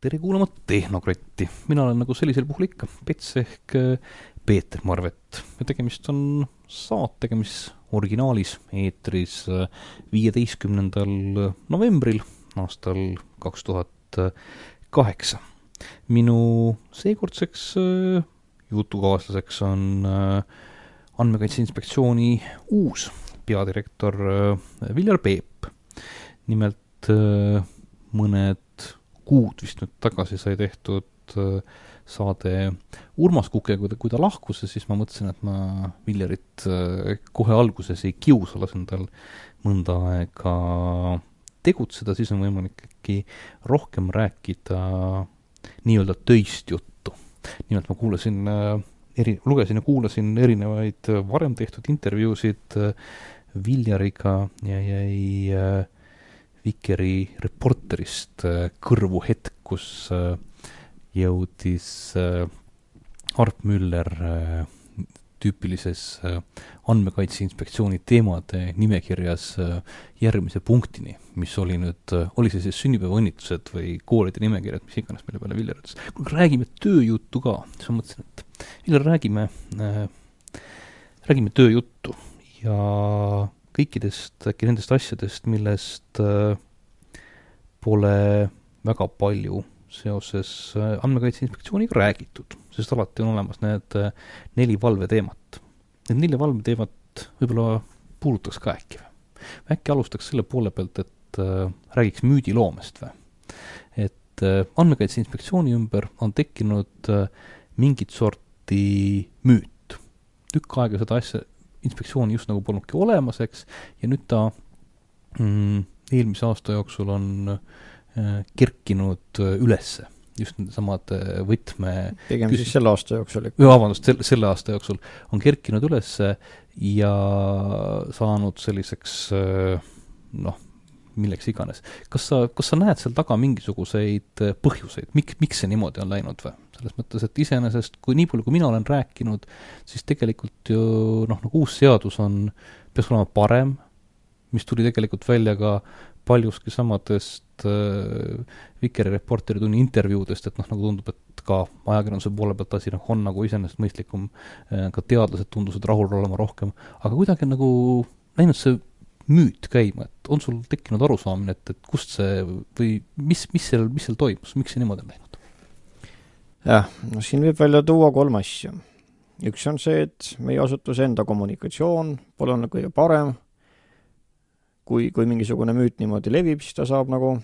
tere kuulama Tehnokratti, mina olen nagu sellisel puhul ikka Pets ehk äh, Peeter Marvet ja tegemist on saatega, mis originaalis eetris äh, viieteistkümnendal novembril aastal kaks tuhat kaheksa. minu seekordseks äh, jutukaaslaseks on Andmekaitse Inspektsiooni uus peadirektor Viljar Peep. nimelt mõned kuud vist nüüd tagasi sai tehtud äh, saade Urmas Kukega, kui ta, lahkus, siis ma mõtlesin, et ma Viljarit äh, kohe alguses ei kiusa, lasen tal mõnda aega tegutseda, siis on võimalik äkki rohkem rääkida nii-öelda töist juttu. nimelt ma kuulasin äh, eri, lugesin ja kuulasin erinevaid varem tehtud intervjuusid Viljariga ja jäi äh, Vikeri Reporterist äh, kõrvu hetk, kus äh, jõudis äh, Arp Müller tüüpilises Andmekaitse Inspektsiooni teemade nimekirjas järgmise punktini, mis oli nüüd, oli see siis sünnipäevaõnnitlused või koolide nimekirjad, mis iganes, mille peale Viljar ütles, kuule räägime tööjuttu ka, siis ma mõtlesin, et Viljar, räägime äh,, räägime tööjuttu. Ja kõikidest äkki nendest asjadest, millest äh, pole väga palju seoses äh, Andmekaitse Inspektsiooniga räägitud, sest alati on olemas need äh, neli valveteemat. Need neli valveteemat võib-olla puudutaks ka äkki või? äkki alustaks selle poole pealt, et räägiks müüdiloomest või? et Andmekaitse Inspektsiooni ümber on tekkinud mingit sorti müüt. tükk aega seda asja inspektsiooni just nagu polnudki olemas, eks, ja nüüd ta mm, eelmise aasta jooksul on äh, kerkinud äh, ülesse just needsamad äh, võtme pigem siis selle aasta jooksul ikka. vabandust, selle, selle aasta jooksul on kerkinud üles ja saanud selliseks noh, milleks iganes. kas sa, kas sa näed seal taga mingisuguseid põhjuseid, miks, miks see niimoodi on läinud või? selles mõttes, et iseenesest kui nii palju, kui mina olen rääkinud, siis tegelikult ju noh, nagu uus seadus on, peaks olema parem, mis tuli tegelikult välja ka paljuski samadest äh, Vikeri Reporteri tunni intervjuudest, et noh, nagu tundub, et ka ajakirjanduse poole pealt asi noh, on nagu iseenesestmõistlikum äh,, ka teadlased tundusid rahul olema rohkem, aga kuidagi nagu läinud see müüt käima, et on sul tekkinud arusaamine, et, et kust see või mis, mis seal, mis seal toimus, miks see niimoodi on läinud? jah, no siin võib välja tuua kolm asja. üks on see, et meie asutuse enda kommunikatsioon pole olnud kõige parem, kui, kui mingisugune müüt niimoodi levib, siis ta saab nagu,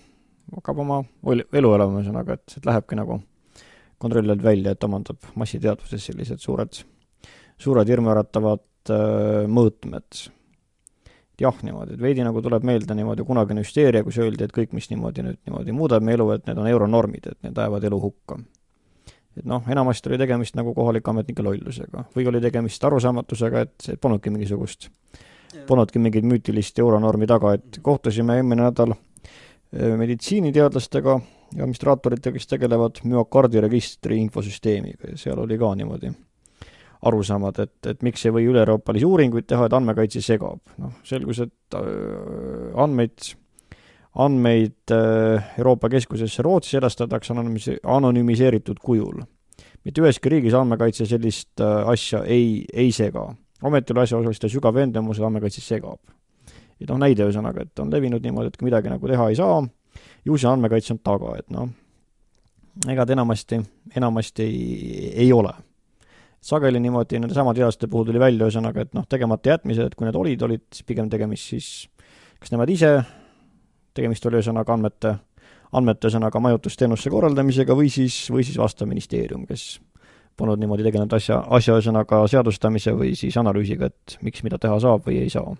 hakkab oma elu elama, ühesõnaga, et, et lähebki nagu kontrolli alt välja, et omandab massiteadvuses sellised suured, suured hirmuäratavad äh, mõõtmed. Jah, niimoodi, et veidi nagu tuleb meelde niimoodi kunagine hüsteeria, kus öeldi, et kõik, mis niimoodi nüüd niimoodi muudab meie elu, et need on euronormid, et need ajavad elu hukka. et noh, enamasti oli tegemist nagu kohalike ametnike lollusega või oli tegemist arusaamatusega, et see polnudki mingisugust, polnudki mingit müütilist euronormi taga, et kohtusime eelmine nädal äh, meditsiiniteadlastega ja administraatoritega, kes tegelevad müokardiregistri infosüsteemiga ja seal oli ka niimoodi arusaamad, et, et miks ei või üle-euroopalisi uuringuid teha, et andmekaitse segab. noh, selgus, et äh, andmeid andmeid äh, Euroopa Keskusesse Rootsis edastatakse anonüümis-, anonüümiseeritud kujul. mitte üheski riigis andmekaitse sellist äh, asja ei, ei sega. ometi oli asjaosaliste sügav veendumus, et andmekaitse segab. et noh, näide ühesõnaga, et on levinud niimoodi, et midagi nagu teha ei saa, ju see andmekaitse on taga, et noh, ega ta enamasti, enamasti ei, ei ole. Sageli niimoodi nende samade teadlaste puhul tuli välja ühesõnaga, et noh, tegemata jätmised, kui need olid, olid pigem tegemist siis kas nemad ise tegemist oli ühesõnaga andmete, andmete ühesõnaga majutusteenuse korraldamisega või siis, või siis vastav ministeerium, kes polnud niimoodi tegelenud asja, asja ühesõnaga seadustamise või siis analüüsiga, et miks mida teha saab või ei saa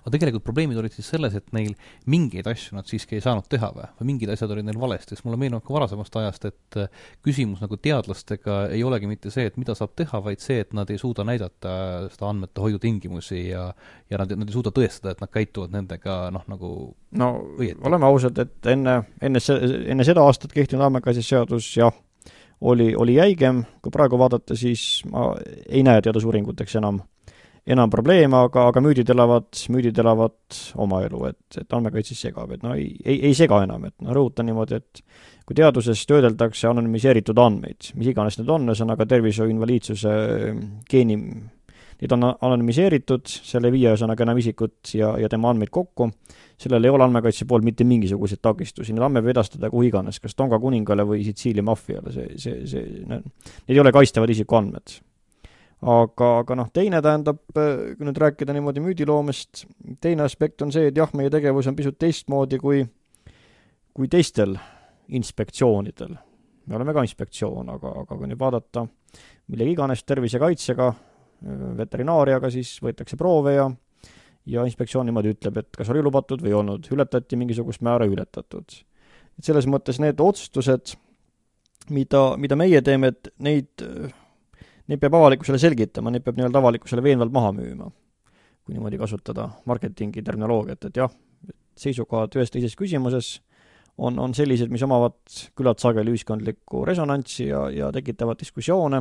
aga tegelikult probleemid olid siis selles, et neil mingeid asju nad siiski ei saanud teha või, või mingid asjad olid neil valesti, sest mulle meenub ka varasemast ajast, et äh, küsimus nagu teadlastega ei olegi mitte see, et mida saab teha, vaid see, et nad ei suuda näidata seda andmete hoiu tingimusi ja ja nad, nad ei suuda tõestada, et nad käituvad nendega noh, nagu no õieti. oleme ausad, et enne, enne se-, enne seda aastat kehtinud andmekaitseseadus jah, oli, oli jäigem, kui praegu vaadata, siis ma ei näe teadusuuringuteks enam enam probleeme, aga, aga müüdid elavad, müüdid elavad oma elu, et, et andmekaitse segab, et no ei, ei, ei sega enam, et noh, rõhutan niimoodi, et kui teaduses töödeldakse anonüümiseeritud andmeid, mis iganes need on, ühesõnaga tervishoiu invaliidsuse geeni, need on anonüümiseeritud, seal ei vii ühesõnaga enam isikut ja, ja tema andmeid kokku, sellel ei ole andmekaitse poolt mitte mingisuguseid takistusi, need andmed võib edastada kuhu iganes, kas Tonga kuningale või Sitsiilia maffiale, see, see, see, need ei ole kaitstavad isikuandmed aga, aga noh, teine tähendab, kui nüüd rääkida niimoodi müüdiloomest, teine aspekt on see, et jah, meie tegevus on pisut teistmoodi kui, kui teistel inspektsioonidel. me oleme ka inspektsioon, aga, aga kui nüüd vaadata millegi iganes tervisekaitsega, veterinaariaga, siis võetakse proove ja ja inspektsioon niimoodi ütleb, et kas oli lubatud või ei olnud, ületati mingisugust määra, ületatud. et selles mõttes need otsustused, mida, mida meie teeme, et neid neid peab avalikkusele selgitama, neid peab nii-öelda avalikkusele veenvalt maha müüma. kui niimoodi kasutada marketingi terminoloogiat, et jah, seisukohad ühes teises küsimuses on, on sellised, mis omavad küllalt sageli ühiskondlikku resonantsi ja, ja tekitavad diskussioone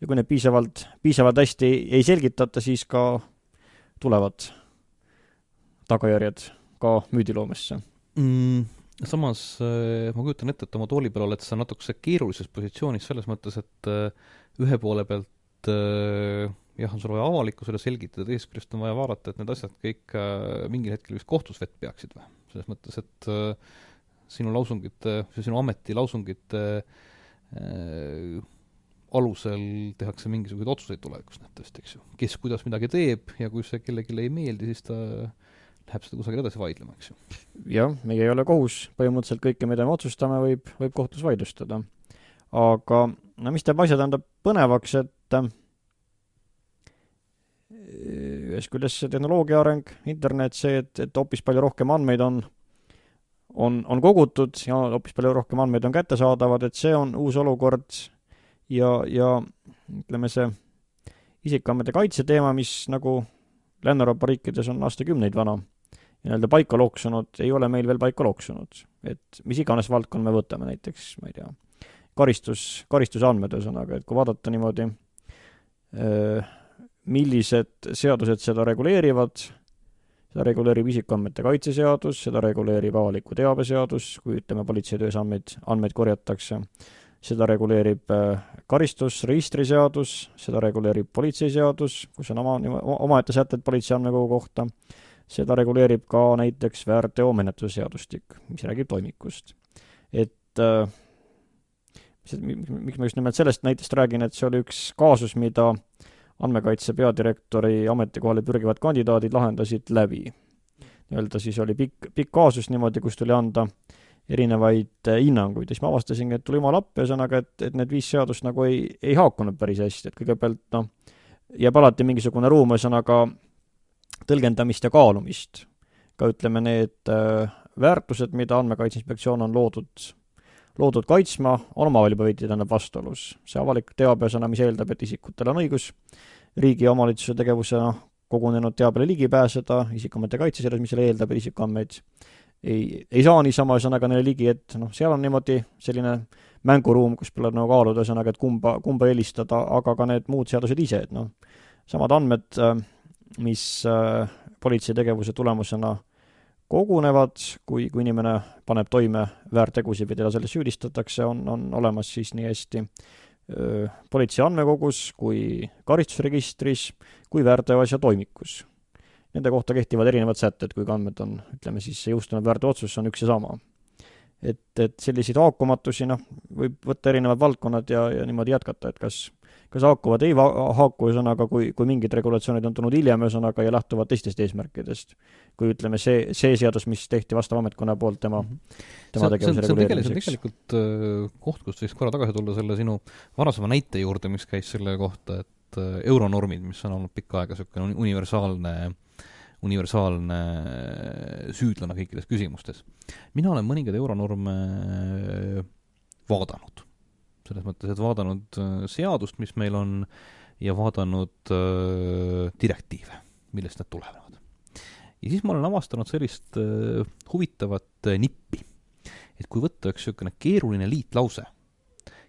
ja kui neid piisavalt, piisavalt hästi ei selgitata, siis ka tulevad tagajärjed ka müüdiloomesse mm,. Samas äh, ma kujutan ette, et oma tooli peal oled sa natukese keerulises positsioonis selles mõttes, et äh, ühe poole pealt äh, jah, on sul vaja avalikkusele selgitada, teisest küljest on vaja vaadata, et need asjad kõik äh, mingil hetkel vist kohtus vett peaksid või? selles mõttes, et äh, sinu lausungite, sinu ameti lausungite äh, alusel tehakse mingisuguseid otsuseid tulevikus nähtavasti, eks ju. kes kuidas midagi teeb ja kui see kellelegi ei meeldi, siis ta läheb seda kusagile edasi vaidlema, eks ju. jah, meie ei ole kohus, põhimõtteliselt kõike, mida me otsustame, võib, võib kohtus vaidlustada. aga no mis teeb asja, tähendab, põnevaks, et äh, ühest küljest see tehnoloogia areng, internet, see, et, et hoopis palju rohkem andmeid on, on, on kogutud ja hoopis palju rohkem andmeid on kättesaadavad, et see on uus olukord ja, ja ütleme, see isikuandmete kaitse teema, mis nagu Lääne-Euroopa riikides on aastakümneid vana, nii-öelda paika loksunud, ei ole meil veel paika loksunud. et mis iganes valdkonna me võtame, näiteks ma ei tea, karistus, karistusandmed, ühesõnaga, et kui vaadata niimoodi, millised seadused seda reguleerivad, seda reguleerib isikuandmete kaitse seadus, seda reguleerib avaliku teabe seadus, kui ütleme, politseitöös andmeid, andmeid korjatakse, seda reguleerib karistusregistri seadus, seda reguleerib politseiseadus, kus on oma, omaette sätted politsei andmekogu kohta, seda reguleerib ka näiteks väärteomenetluse seadustik, mis räägib toimikust. et äh, miks ma just nimelt sellest näitest räägin, et see oli üks kaasus, mida andmekaitse peadirektori ametikohale pürgivad kandidaadid lahendasid läbi. nii-öelda siis oli pikk, pikk kaasus niimoodi, kus tuli anda erinevaid eh, hinnanguid ja siis ma avastasingi, et tuli jumal appi, ühesõnaga, et, et need viis seadust nagu ei, ei haakunud päris hästi, et kõigepealt noh, jääb alati mingisugune ruum, ühesõnaga tõlgendamist ja kaalumist. ka ütleme, need äh, väärtused, mida Andmekaitse Inspektsioon on loodud loodud kaitsma, on omavahel juba veidi, tähendab, vastuolus. see avalik teabesõna, mis eeldab, et isikutel on õigus riigi ja omavalitsuse tegevusena kogunenud teabele ligi pääseda, isikuandmete kaitse selles, mis selle eeldab, et isikuandmeid ei, ei saa niisama ühesõnaga neile ligi, et noh, seal on niimoodi selline mänguruum, kus tuleb nagu kaaluda ühesõnaga, et kumba, kumba eelistada, aga ka need muud seadused ise, et noh, samad andmed, äh, mis äh, politsei tegevuse tulemusena kogunevad, kui, kui inimene paneb toime väärtegusid või teda selles süüdistatakse, on, on olemas siis nii hästi öö, politsei andmekogus kui karistusregistris kui väärteoasja toimikus. Nende kohta kehtivad erinevad sätted, kui ka andmed on, ütleme siis, see jõustunud väärteootsus on üks ja sama. et, et selliseid haakumatusi, noh, võib võtta erinevad valdkonnad ja, ja niimoodi jätkata, et kas kas haakuvad, ei haaku, ühesõnaga, kui, kui mingid regulatsioonid on tulnud hiljem, ühesõnaga, ja lähtuvad teistest eesmärkidest. kui ütleme, see, see seadus, mis tehti vastava ametkonna poolt tema, mhm. tema tegevuse reguleerimiseks. tegelikult äh, koht, kust võiks korra tagasi tulla selle sinu varasema näite juurde, mis käis selle kohta, et äh, euronormid, mis on olnud pikka aega niisugune universaalne universaalne süüdlane kõikides küsimustes. mina olen mõningaid euronorme vaadanud selles mõttes, et vaadanud äh, seadust, mis meil on, ja vaadanud äh, direktiive, millest need tulenevad. ja siis ma olen avastanud sellist äh, huvitavat äh, nippi, et kui võtta üks niisugune keeruline liitlause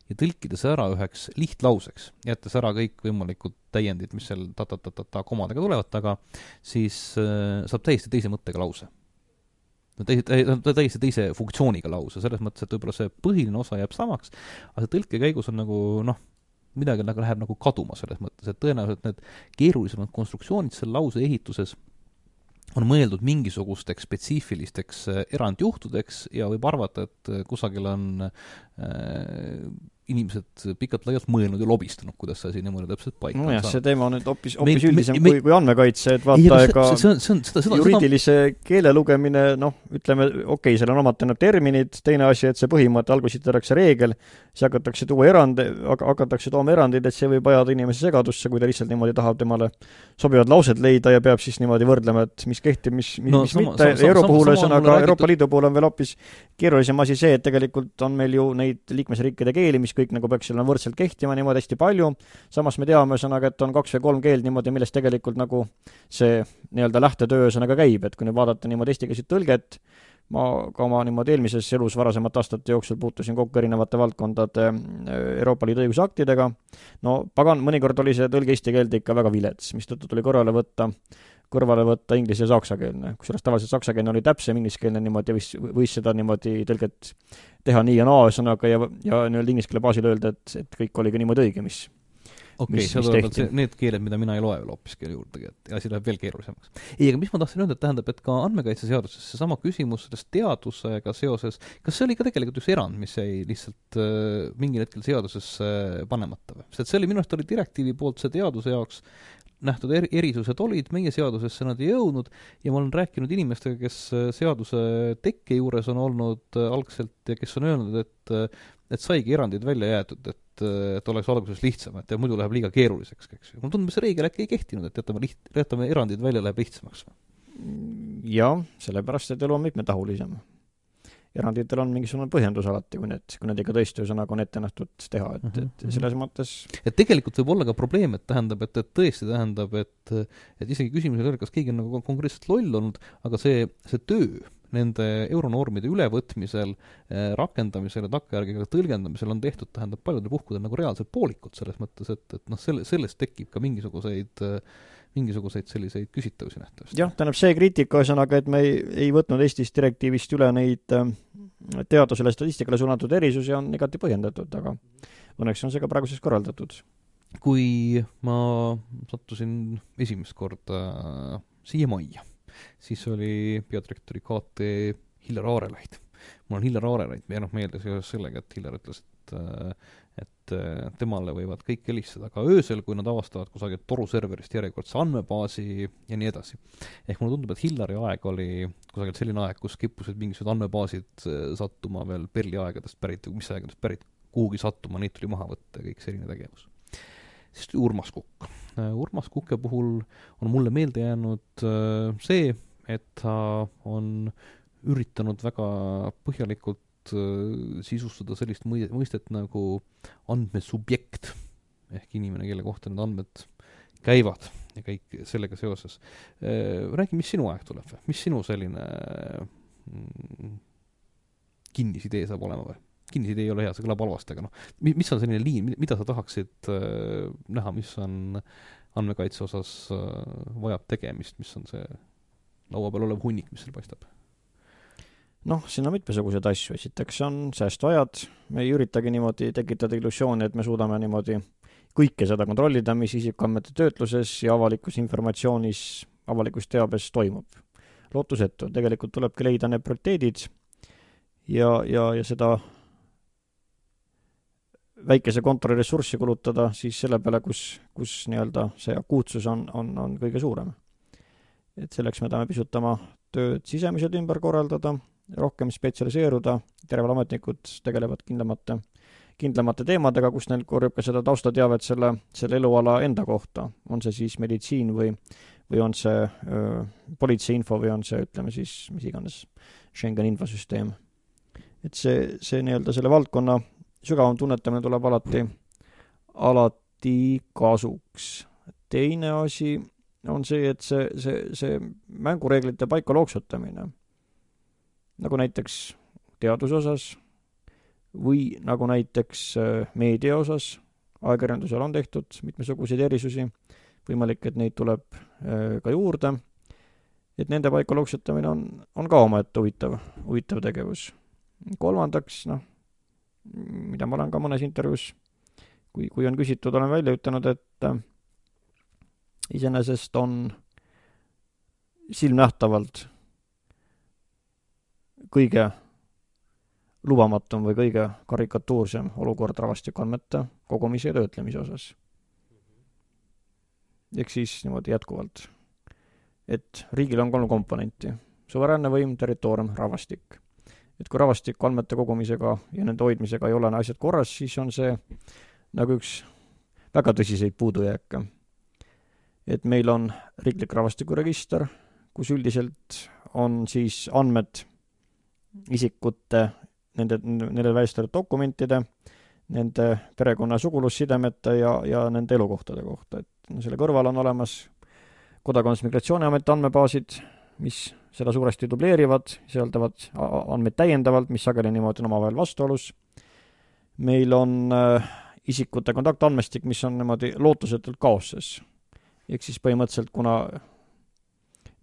ja tõlkida see ära üheks lihtlauseks, jättes ära kõikvõimalikud täiendid, mis seal ta-ta-ta-ta komadega tulevad taga, siis äh, saab täiesti teise mõttega lause no täiesti, täiesti teise funktsiooniga lause, selles mõttes, et võib-olla see põhiline osa jääb samaks, aga see tõlke käigus on nagu noh, midagi nagu läheb nagu kaduma selles mõttes, et tõenäoliselt need keerulisemad konstruktsioonid selle lause ehituses on mõeldud mingisugusteks spetsiifilisteks äh, erandjuhtudeks ja võib arvata, et äh, kusagil on äh, inimesed pikalt-laialt mõelnud ja lobistanud, kuidas see asi niimoodi täpselt paika nojah, see teema on nüüd hoopis, hoopis üldisem me, kui, kui andmekaitse, et vaata, ega see on, see on, seda, seda juriidilise seda... keele lugemine, noh, ütleme, okei okay,, seal on omad tähendab terminid, teine asi, et see põhimõte, alguses esitatakse reegel, siis hakatakse tuua erande, hakatakse tooma erandeid, et see võib ajada inimese segadusse, kui ta lihtsalt niimoodi tahab temale sobivad laused leida ja peab siis niimoodi võrdlema, et mis kehtib, mis, mis, no, mis sama, mitte, euro puhul ühesõnaga, Euroopa Liidu puhul on veel hoopis keerulisem asi see, et tegelikult on meil ju neid liikmesriikide keeli, mis kõik nagu peaks olema võrdselt kehtima niimoodi hästi palju, samas me teame ühesõnaga, et on kaks või kolm keelt niimoodi, millest tegelikult nagu see nii-öelda lähtetöö ühesõnaga käib, et kui nüüd vaadata niimoodi eestikeelset tõlget, ma ka oma niimoodi eelmises elus varasemate aastate jooksul puutusin kokku erinevate valdkondade äh, Euroopa Liidu õigusaktidega, no pagan, mõnikord oli see tõlge eesti keelde ikka väga vilets, mistõttu tuli kõrvale võtta kõrvale võtta inglise ja saksakeelne, kusjuures tavaliselt saksakeelne oli täpsem, ingliskeelne niimoodi võis, võis seda niimoodi tõlget teha nii ja naa, ühesõnaga, ja, ja nii-öelda inglise keele baasil öelda, et, et kõik oli ka niimoodi õige, mis okei okay,, seal tulevad need keeled, mida mina ei loe veel hoopiski juurdegi, et asi läheb veel keerulisemaks. ei, aga mis ma tahtsin öelda, et tähendab, et ka andmekaitseseaduses seesama küsimus sellest teadusega seoses, kas see oli ka tegelikult üks erand, mis jäi lihtsalt äh, mingil hetkel seadusesse äh, panemata või? sest see oli, minu arust oli direktiivi poolt see teaduse jaoks nähtud eri, erisused olid, meie seadusesse nad ei jõudnud ja ma olen rääkinud inimestega, kes äh, seaduse tekke juures on olnud äh, algselt ja kes on öelnud, et äh, et saigi erandid välja jäetud, et, et oleks alguses lihtsam, et muidu läheb liiga keeruliseks, eks ju. mulle tundub, see reegel äkki ei kehtinud, et jätame liht-, jätame erandid välja, läheb lihtsamaks jah, sellepärast, et elu on mitmetahulisem eranditel on mingisugune põhjendus alati, kui need, kui need ikka tõesti ühesõnaga on ette nähtud teha, et, et mhm, selles mõttes et tegelikult võib olla ka probleem, et tähendab, et, et tõesti tähendab, et et isegi küsimus ei ole, kas keegi on nagu konkreetselt loll olnud, aga see, see töö nende euronormide ülevõtmisel, eh, rakendamisel ja takkajärgedega tõlgendamisel on tehtud, tähendab, paljudel puhkudel nagu reaalselt poolikud, selles mõttes, et, et noh, selle, sellest tekib ka mingisuguseid äh, mingisuguseid selliseid küsitavusi nähtavasti. jah, tähendab see kriitika ühesõnaga, et me ei, ei võtnud Eestis direktiivist üle neid äh, teadusele, statistikale suunatud erisusi, on igati põhjendatud, aga õnneks on see ka praeguseks korraldatud. kui ma sattusin esimest korda siia majja, siis oli peadirektori KT Hillar Aarelaid. Mul on Hillar Aarelaid, ja noh, meelde seoses sellega, et Hillar ütles, et äh, et äh, temale võivad kõik helistada ka öösel, kui nad avastavad kusagilt toruserverist järjekordse andmebaasi ja nii edasi. ehk mulle tundub, et Hillari aeg oli kusagilt selline aeg, kus kippusid mingisugused andmebaasid äh, sattuma veel Perli aegadest pärit või mis aegadest pärit, kuhugi sattuma, neid tuli maha võtta ja kõik selline tegevus. siis tuli Urmas Kukk. Urmas Kuke puhul on mulle meelde jäänud see, et ta on üritanud väga põhjalikult Äh, sisustada sellist mõi-, mõistet nagu andmesubjekt ehk inimene, kelle kohta need andmed käivad ja kõik sellega seoses. Äh, räägi, mis sinu aeg tuleb või, mis sinu selline mm, kinnisidee saab olema või? kinnisidee ei ole hea, see kõlab halvasti, aga noh, mis on selline liin, mida sa tahaksid äh, näha, mis on andmekaitse osas vajab tegemist, mis on see laua peal olev hunnik, mis seal paistab? Noh, siin on mitmesuguseid asju, esiteks on säästuajad, me ei üritagi niimoodi tekitada illusiooni, et me suudame niimoodi kõike seda kontrollida, mis isikuandmete töötluses ja avalikus informatsioonis, avalikus teabes toimub. lootusetu, tegelikult tulebki leida need prioriteedid ja, ja, ja seda väikese kontori ressurssi kulutada siis selle peale, kus, kus nii-öelda see akuutsus on, on, on kõige suurem. et selleks me peame pisut oma tööd sisemiselt ümber korraldada rohkem spetsialiseeruda, järelevalveametnikud tegelevad kindlamate, kindlamate teemadega, kus neil korjab ka seda taustateavet selle, selle eluala enda kohta, on see siis meditsiin või, või on see öö, politsei info või on see, ütleme siis, mis iganes, Schengeni infosüsteem. et see, see nii-öelda selle valdkonna sügavam tunnetamine tuleb alati, alati kasuks. teine asi on see, et see, see, see mängureeglite paika looksutamine nagu näiteks teaduse osas või nagu näiteks äh, meedia osas, ajakirjandusel on tehtud mitmesuguseid erisusi, võimalik, et neid tuleb äh, ka juurde, et nende paika loksutamine on, on ka omaette huvitav, huvitav tegevus. kolmandaks, noh, mida ma olen ka mõnes intervjuus, kui, kui on küsitud, olen välja ütelnud, et äh, iseenesest on silmnähtavalt kõige lubamatum või kõige karikatuursem olukord rahvastikuandmete kogumise ja töötlemise osas. ehk siis niimoodi jätkuvalt, et riigil on kolm komponenti, suveräänne võim, territoorium, rahvastik. et kui rahvastikuandmete kogumisega ja nende hoidmisega ei ole asjad korras, siis on see nagu üks väga tõsiseid puudujääke. et meil on riiklik rahvastikuregister, kus üldiselt on siis andmed isikute nende, nendele väljastatud dokumentide, nende perekonna sugulussidemete ja, ja nende elukohtade kohta, et selle kõrval on olemas Kodakondsus-Migratsiooniameti andmebaasid, mis seda suuresti dubleerivad, sisaldavad andmeid täiendavalt, mis sageli niimoodi on omavahel vastuolus. meil on äh, isikute kontaktandmestik, mis on niimoodi lootusetult kaoses. ehk siis põhimõtteliselt, kuna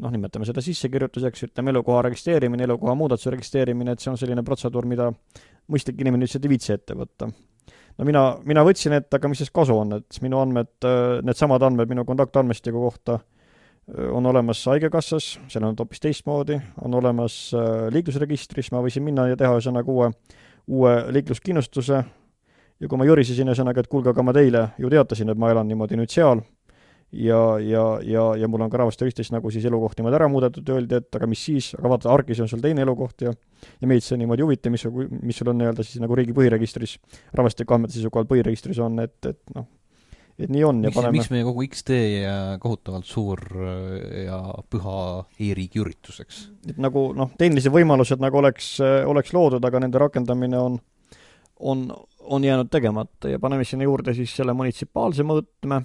noh, nimetame seda sissekirjutuseks, ütleme elukoha registreerimine, elukoha muudatuse registreerimine, et see on selline protseduur, mida mõistlik inimene lihtsalt ei viitsi ette võtta. no mina, mina võtsin ette, aga mis sellest kasu on, et minu andmed, needsamad andmed minu kontaktandmestiku kohta on olemas Haigekassas, seal on hoopis teistmoodi, on olemas liiklusregistris, ma võisin minna ja teha ühesõnaga uue, uue liikluskindlustuse ja kui ma jõrisesin ühesõnaga, et kuulge, aga ma teile ju teatasin, et ma elan niimoodi nüüd seal, ja, ja, ja, ja mul on ka rahvastikuregistris nagu siis elukoht niimoodi ära muudetud, öeldi, et aga mis siis, aga vaata, ARK-is on sul teine elukoht ja ja meid see niimoodi ei huvita, mis, mis sul on nii-öelda siis nagu riigi põhiregistris, rahvastikuandmete seisukohalt põhiregistris on, et, et noh, et nii on ja miks, paneme miks meie kogu X-tee kohutavalt suur äh, ja püha e-riigi üritus, eks? et nagu noh, tehnilised võimalused nagu oleks, oleks loodud, aga nende rakendamine on, on, on jäänud tegemata ja paneme sinna juurde siis selle munitsipaalse mõõtme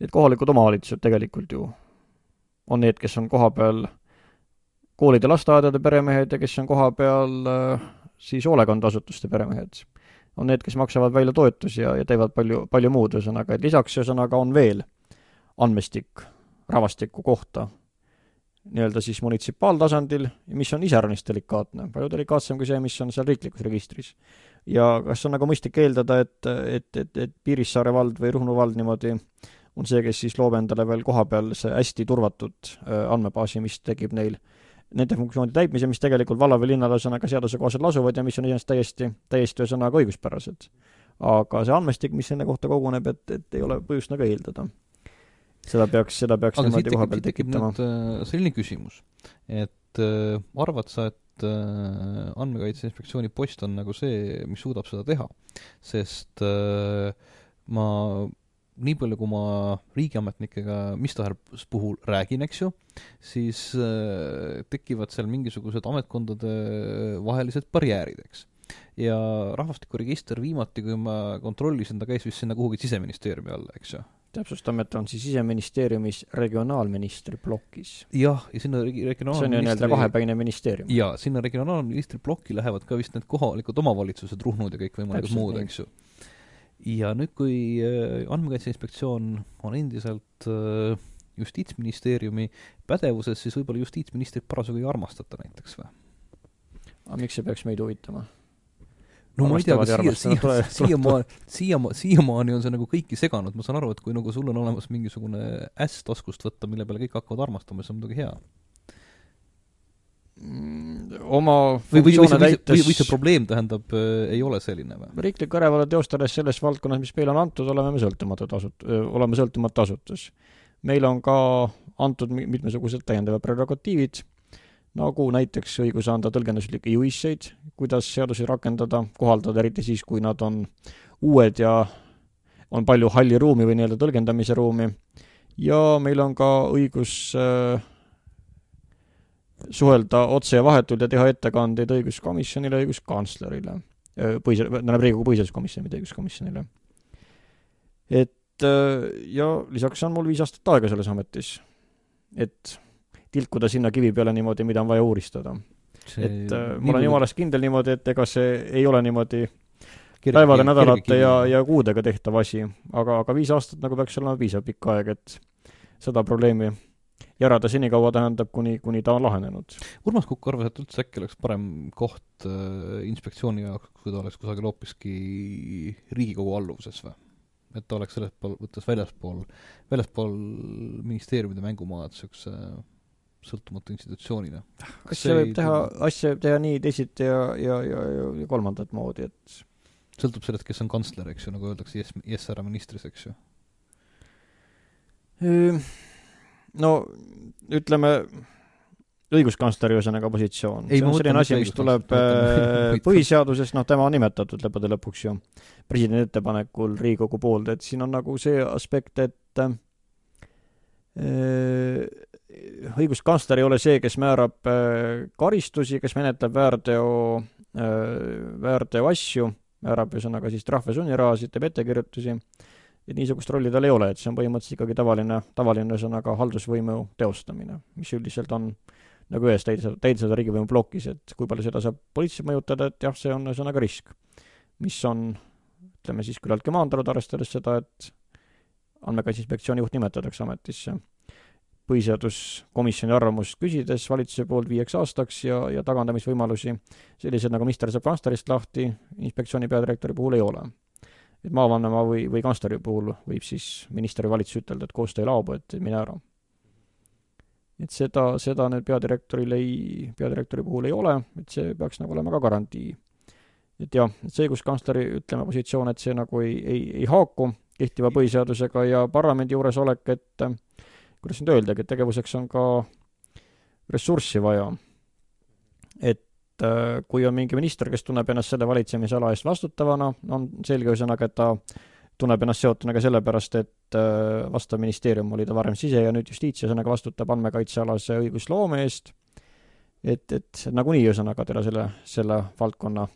et kohalikud omavalitsused tegelikult ju on need, kes on kohapeal koolide, lasteaedade peremehed ja kes on kohapeal äh, siis hoolekandeasutuste peremehed. on need, kes maksavad välja toetusi ja, ja teevad palju, palju muud, ühesõnaga, et lisaks ühesõnaga on veel andmestik rahvastiku kohta nii-öelda siis munitsipaaltasandil, mis on iseäranis delikaatne, palju delikaatsem kui see, mis on seal riiklikus registris. ja kas on nagu mõistlik eeldada, et, et, et, et Piirissaare vald või Ruhnu vald niimoodi on see, kes siis loob endale veel kohapeal see hästi turvatud äh, andmebaasi, mis tekib neil nende funktsioonide täitmise, mis tegelikult valla või linnal ühesõnaga seaduse kohaselt lasuvad ja mis on iseenesest täiesti, täiesti ühesõnaga õiguspärased. aga see andmestik, mis selle kohta koguneb, et, et ei ole põhjust nagu eeldada. seda peaks, seda peaks aga niimoodi koha peal tekitama. Äh, selline küsimus, et äh, arvad sa, et äh, Andmekaitse Inspektsiooni post on nagu see, mis suudab seda teha? sest äh, ma nii palju, kui ma riigiametnikega mis tahes puhul räägin, eks ju, siis äh, tekivad seal mingisugused ametkondade vahelised barjäärid, eks. ja rahvastikuregister viimati, kui ma kontrollisin, ta käis vist sinna kuhugi siseministeeriumi alla, eks ju täpsustame, et on siis Siseministeeriumis regionaalministri plokis. jah, ja sinna regi-, regionaalministri see on ju nii-öelda kahepäine ministeerium. jaa, sinna regionaalministri plokki lähevad ka vist need kohalikud omavalitsused, Ruhnud ja kõikvõimalikud muud, eks ju ja nüüd, kui äh, Andmekaitse Inspektsioon on endiselt äh, Justiitsministeeriumi pädevuses, siis võib-olla justiitsministrit parasjagu ei armastata näiteks või? aga miks see peaks meid huvitama? no ma ei tea, kas siia, siia, siiamaani, siiama-, siiamaani on see nagu kõiki seganud, ma saan aru, et kui nagu sul on olemas mingisugune äss taskust võtta, mille peale kõik hakkavad armastama, siis on muidugi hea oma või, või, või, või, või, või see probleem tähendab äh,, ei ole selline või? riiklikku järelevalvet teostades selles valdkonnas, mis meile on antud, oleme me sõltumatud asut-, oleme sõltumatu asutus. meil on ka antud mitmesugused täiendavad prerogatiivid, nagu näiteks õigus anda tõlgenduslikke juhiseid, kuidas seadusi rakendada, kohaldada, eriti siis, kui nad on uued ja on palju halli ruumi või nii-öelda tõlgendamise ruumi, ja meil on ka õigus äh, suhelda otse ja vahetult ja teha ettekandeid õiguskomisjonile, õiguskantslerile, põhise-, tähendab Riigikogu põhiseaduskomisjoni, mitte õiguskomisjonile. et ja lisaks on mul viis aastat aega selles ametis, et tilkuda sinna kivi peale niimoodi, mida on vaja uuristada. et äh, ma olen jumalast kindel niimoodi, et ega see ei ole niimoodi päevade, nädalate ja, ja kuudega tehtav asi, aga, aga viis aastat nagu peaks olema piisav pikk aeg, et seda probleemi järada senikaua tähendab, kuni, kuni ta on lahenenud. Urmas Kukk arvas, et üldse äkki oleks parem koht äh, inspektsiooni jaoks, kui ta oleks kusagil hoopiski Riigikogu alluvuses või? et ta oleks selles pool, võttes väljaspool, väljaspool ministeeriumide mängumaad niisuguse sõltumatu institutsioonina. asja võib teha, asja võib teha nii, teisiti ja, ja, ja, ja, ja kolmandat moodi, et sõltub sellest, kes on kantsler, eks ju, nagu öeldakse yes, yes härra ministris, eks ju no ütleme, õiguskantsleri ühesõnaga positsioon. see on selline asi, mis tuleb äh, põhiseadusest, noh, tema on nimetatud lõppude lõpuks ju presidendi ettepanekul Riigikogu poolde, et siin on nagu see aspekt, et äh, õiguskantsler ei ole see, kes määrab äh, karistusi, kes menetleb väärteo, väärteoasju, määrab ühesõnaga siis trahve, sunnirahasid, teeb ettekirjutusi et niisugust rolli tal ei ole, et see on põhimõtteliselt ikkagi tavaline, tavaline ühesõnaga haldusvõimu teostamine, mis üldiselt on nagu ühes täidesaatev, täidesaatev riigivõimu plokis, et kui palju seda saab poliitiliselt mõjutada, et jah, see on ühesõnaga risk. mis on, ütleme siis küllaltki maandunud, arvestades seda, et andmekaitse inspektsiooni juht nimetatakse ametisse põhiseaduskomisjoni arvamust küsides valitsuse poolt viieks aastaks ja, ja tagandamisvõimalusi sellised, nagu minister saab kantslerist lahti, inspektsiooni peadirektori puhul ei ole et maavanema või, või kantsleri puhul võib siis minister või valitsus ütelda, et koostöö ei laobu, et mine ära. et seda, seda nüüd peadirektoril ei, peadirektori puhul ei ole, et see peaks nagu olema ka garantii. et jah, et see õiguskantsleri, ütleme, positsioon, et see nagu ei, ei, ei haaku kehtiva põhiseadusega ja parlamendi juuresolek, et kuidas nüüd öeldagi, et tegevuseks on ka ressurssi vaja. et et äh, kui on mingi minister, kes tunneb ennast selle valitsemisala eest vastutavana, on selge ühesõnaga, et ta tunneb ennast seotuna ka sellepärast, et äh, vastav ministeerium oli ta varem sise- ja nüüd justiits, ühesõnaga vastutab andmekaitsealase õigusloome eest, et, et nagunii ühesõnaga teda selle, selle valdkonna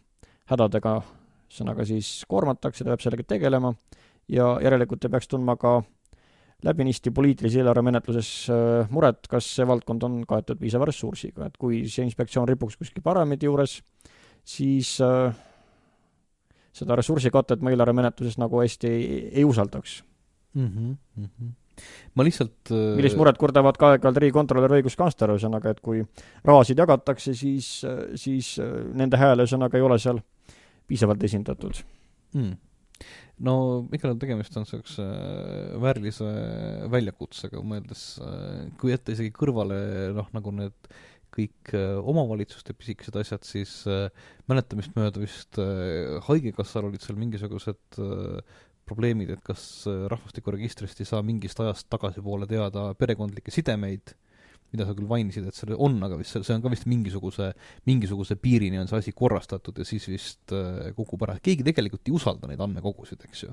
hädadega ühesõnaga siis koormatakse, ta peab sellega tegelema ja järelikult ta peaks tundma ka läbinisti poliitilise eelarvemenetluses äh, muret, kas see valdkond on kaetud piisava ressursiga, et kui see inspektsioon ripuks kuskil parameedi juures, siis äh, seda ressursikatet ma eelarvemenetluses nagu hästi ei, ei usaldaks mm. -hmm, mm -hmm. ma lihtsalt äh... millist muret kurdavad ka aeg-ajalt riigikontrolör ja õiguskantsler, ühesõnaga, et kui rahasid jagatakse, siis, siis nende hääl, ühesõnaga, ei ole seal piisavalt esindatud mm no juhul tegemist on niisuguse äh, väärilise väljakutsega, mõeldes, äh, kui jätta isegi kõrvale noh, nagu need kõik äh, omavalitsuste pisikesed asjad, siis mäletamist mööda vist Haigekassal olid seal mingisugused probleemid, et kas rahvastikuregistrist ei saa mingist ajast tagasipoole teada perekondlikke sidemeid mida sa küll mainisid, et see on, aga vist see, on ka vist mingisuguse, mingisuguse piirini on see asi korrastatud ja siis vist äh, kukub ära, keegi tegelikult ei usalda neid andmekogusid, eks ju.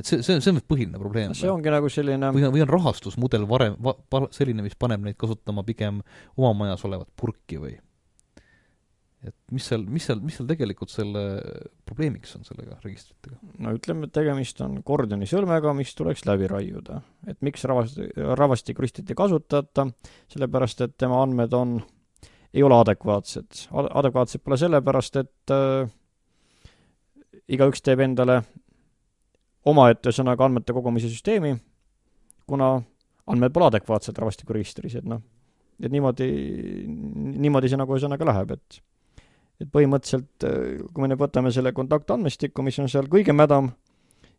et see, see, see on põhiline probleem. see ongi nagu selline või on, või on rahastusmudel varem va,, selline, mis paneb neid kasutama pigem oma majas olevat purki või? Et mis seal, mis seal, mis seal tegelikult selle probleemiks on sellega registritega? no ütleme, et tegemist on Gordioni sõlmega, mis tuleks läbi raiuda. et miks ravast-, rahvastikuristit ei kasutata, sellepärast et tema andmed on, ei ole adekvaatsed. adekvaatsed pole sellepärast, et äh, igaüks teeb endale omaette ühesõnaga andmete kogumise süsteemi, kuna andmed pole adekvaatsed rahvastikuregistris, et noh, et niimoodi, niimoodi see nagu ühesõnaga läheb, et et põhimõtteliselt äh, kui me nüüd võtame selle kontaktandmestiku, mis on seal kõige mädam,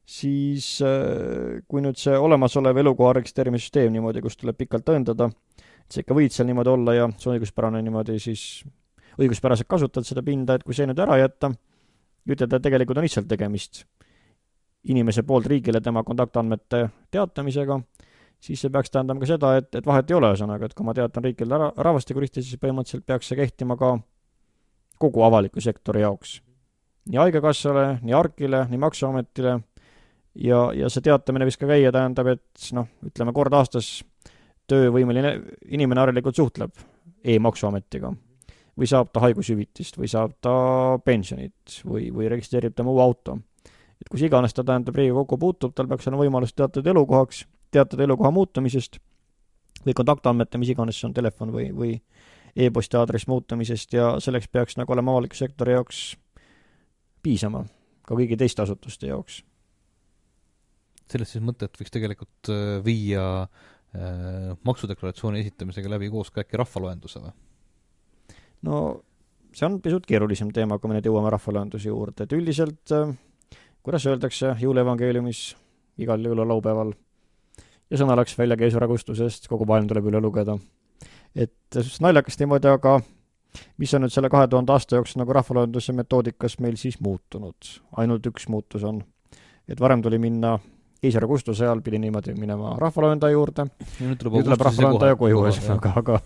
siis äh, kui nüüd see olemasolev elukoha registreerimissüsteem niimoodi, kus tuleb pikalt tõendada, et sa ikka võid seal niimoodi olla ja see on õiguspärane niimoodi siis, õiguspäraselt kasutad seda pinda, et kui see nüüd ära jätta, ütelda, et tegelikult on lihtsalt tegemist inimese poolt riigile tema kontaktandmete teatamisega, siis see peaks tähendama ka seda, et, et vahet ei ole, ühesõnaga, et kui ma teatan riikide rahvastikuregistris, siis põhimõtteliselt peaks see kehtima ka kogu avaliku sektori jaoks. nii Haigekassale, nii ARK-ile, nii Maksuametile ja, ja see teatamine võiks ka käia, tähendab, et noh, ütleme kord aastas töövõimeline inimene harilikult suhtleb e-maksuametiga. või saab ta haigushüvitist või saab ta pensionit või, või registreerib tema uue auto. et kus iganes ta, tähendab, Riigikokku puutub, tal peaks olema võimalus teatada elukohaks, teatada elukoha muutumisest või kontaktandmete, mis iganes see on, telefon või, või e-posti aadressi muutumisest ja selleks peaks nagu olema avaliku sektori jaoks piisama, ka kõigi teiste asutuste jaoks. sellest siis mõtet võiks tegelikult äh, viia äh, maksudeklaratsiooni esitamisega läbi koos ka äkki rahvaloenduse või? no see on pisut keerulisem teema, kui me nüüd jõuame rahvaloenduse juurde, et üldiselt äh, kuidas öeldakse jõuluevangeeliumis igal jõululaupäeval ja sõna läks välja keisragustusest, kogu maailm tuleb üle lugeda. Et naljakas niimoodi, aga mis on nüüd selle kahe tuhande aasta jooksul nagu rahvaloenduse metoodikas meil siis muutunud? ainult üks muutus on, et varem tuli minna keisar Augustuse ajal pidi niimoodi minema rahvaloendaja juurde, nüüd tuleb, rahvaloendaja koju ühesõnaga, aga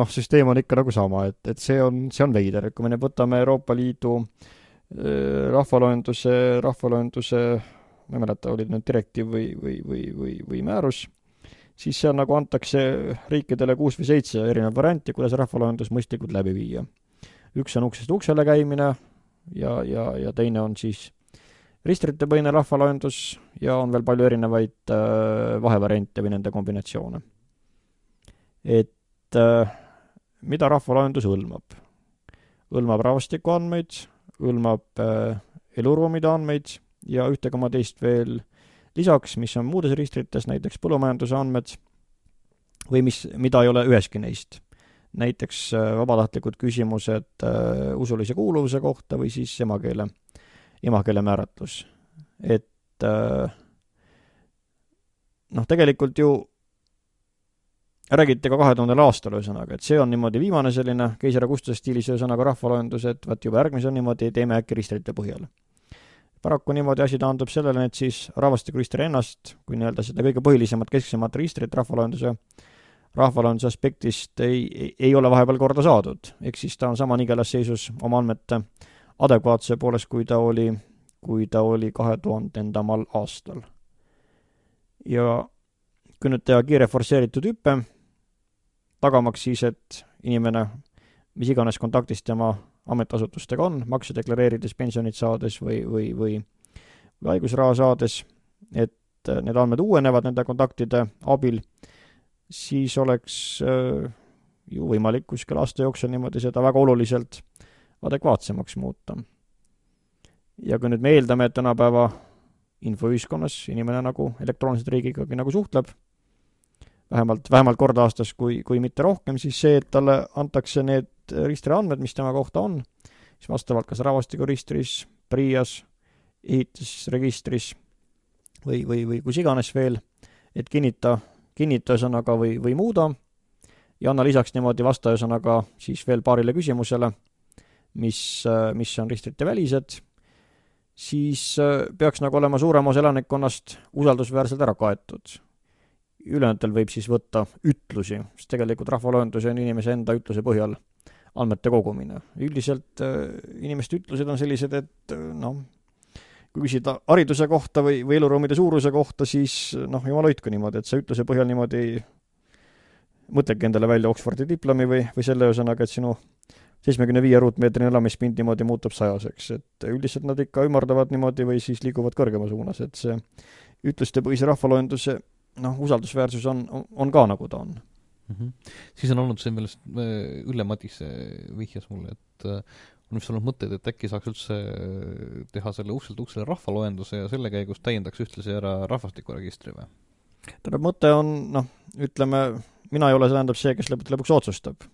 noh, süsteem on ikka nagu sama, et, et see on, see on veider, et kui me nüüd võtame Euroopa Liidu rahvaloenduse, rahvaloenduse ma ei mäleta, oli nüüd direktiiv või, või, või, või, või määrus, siis seal nagu antakse riikidele kuus või seitse erinevat varianti, kuidas rahvaloendus mõistlikult läbi viia. üks on uksest uksele käimine ja, ja, ja teine on siis ristritepõhine rahvaloendus ja on veel palju erinevaid äh, vahevariante või nende kombinatsioone. et äh, mida rahvaloendus hõlmab? hõlmab rahvastikuandmeid, hõlmab äh, eluruumide andmeid ja ühte koma teist veel lisaks, mis on muudes registrites, näiteks põllumajanduse andmed, või mis, mida ei ole üheski neist. näiteks äh, vabatahtlikud küsimused äh, usulise kuuluvuse kohta või siis emakeele, emakeele määratlus. et äh, noh, tegelikult ju räägiti ka kahe tuhandel aastal ühesõnaga, et see on niimoodi viimane selline keisri Augustuse stiilis ühesõnaga rahvaloendus, et vaat juba järgmise on niimoodi, teeme äkki ristrite põhjal paraku niimoodi asi taandub sellele, et siis rahvastikuregistri ennast kui nii-öelda seda kõige põhilisemat, kesksemat registrit rahvaloenduse, rahvaloenduse aspektist ei, ei, ei ole vahepeal korda saadud. ehk siis ta on sama nigelas seisus oma andmete adekvaatsuse poolest, kui ta oli, kui ta oli kahe tuhandendamal aastal. ja kui nüüd teha kiire forsseeritud hüpe, tagamaks siis, et inimene mis iganes kontaktis tema ametiasutustega on, makse deklareerides, pensionit saades või, või, või haigusraha saades, et äh, need andmed uuenevad nende kontaktide abil, siis oleks äh, ju võimalik kuskil aasta jooksul niimoodi seda väga oluliselt adekvaatsemaks muuta. ja kui nüüd me eeldame, et tänapäeva infoühiskonnas inimene nagu elektrooniliselt riigigagi nagu suhtleb, vähemalt, vähemalt kord aastas, kui, kui mitte rohkem, siis see, et talle antakse need registriandmed, mis tema kohta on, siis vastavalt kas rahvastikuregistris, PRIA-s, ehitusregistris või, või, või kus iganes veel, et kinnita, kinnita ühesõnaga või, või muuda. Ja anna lisaks niimoodi vasta ühesõnaga siis veel paarile küsimusele, mis, mis on registrite välised, siis peaks nagu olema suurem osa elanikkonnast usaldusväärselt ära kaetud. Ülejäänutel võib siis võtta ütlusi, sest tegelikult rahvaloendus on inimese enda ütluse põhjal andmete kogumine. üldiselt äh, inimeste ütlused on sellised, et äh, noh, kui küsida hariduse kohta või, või eluruumide suuruse kohta, siis noh, jumal hoidku niimoodi, et sa ütluse põhjal niimoodi mõtledki endale välja Oxfordi diplomi või, või selle ühesõnaga, et sinu seitsmekümne viie ruutmeetrine elamispind niimoodi muutub sajaseks, et üldiselt nad ikka ümardavad niimoodi või siis liiguvad kõrgema suunas, et see ütlustepõhise rahvaloenduse noh, usaldusväärsus on, on ka, nagu ta on mm. -hmm. siis on olnud see, millest äh, Ülle Madise vihjas mulle, et äh, on vist olnud mõtteid, et äkki saaks üldse äh, teha selle ukselt uksele rahvaloenduse ja selle käigus täiendaks ühtlasi ära rahvastikuregistri või? tähendab, mõte on noh, ütleme, mina ei ole, see tähendab see, kes lõppude lõpuks otsustab,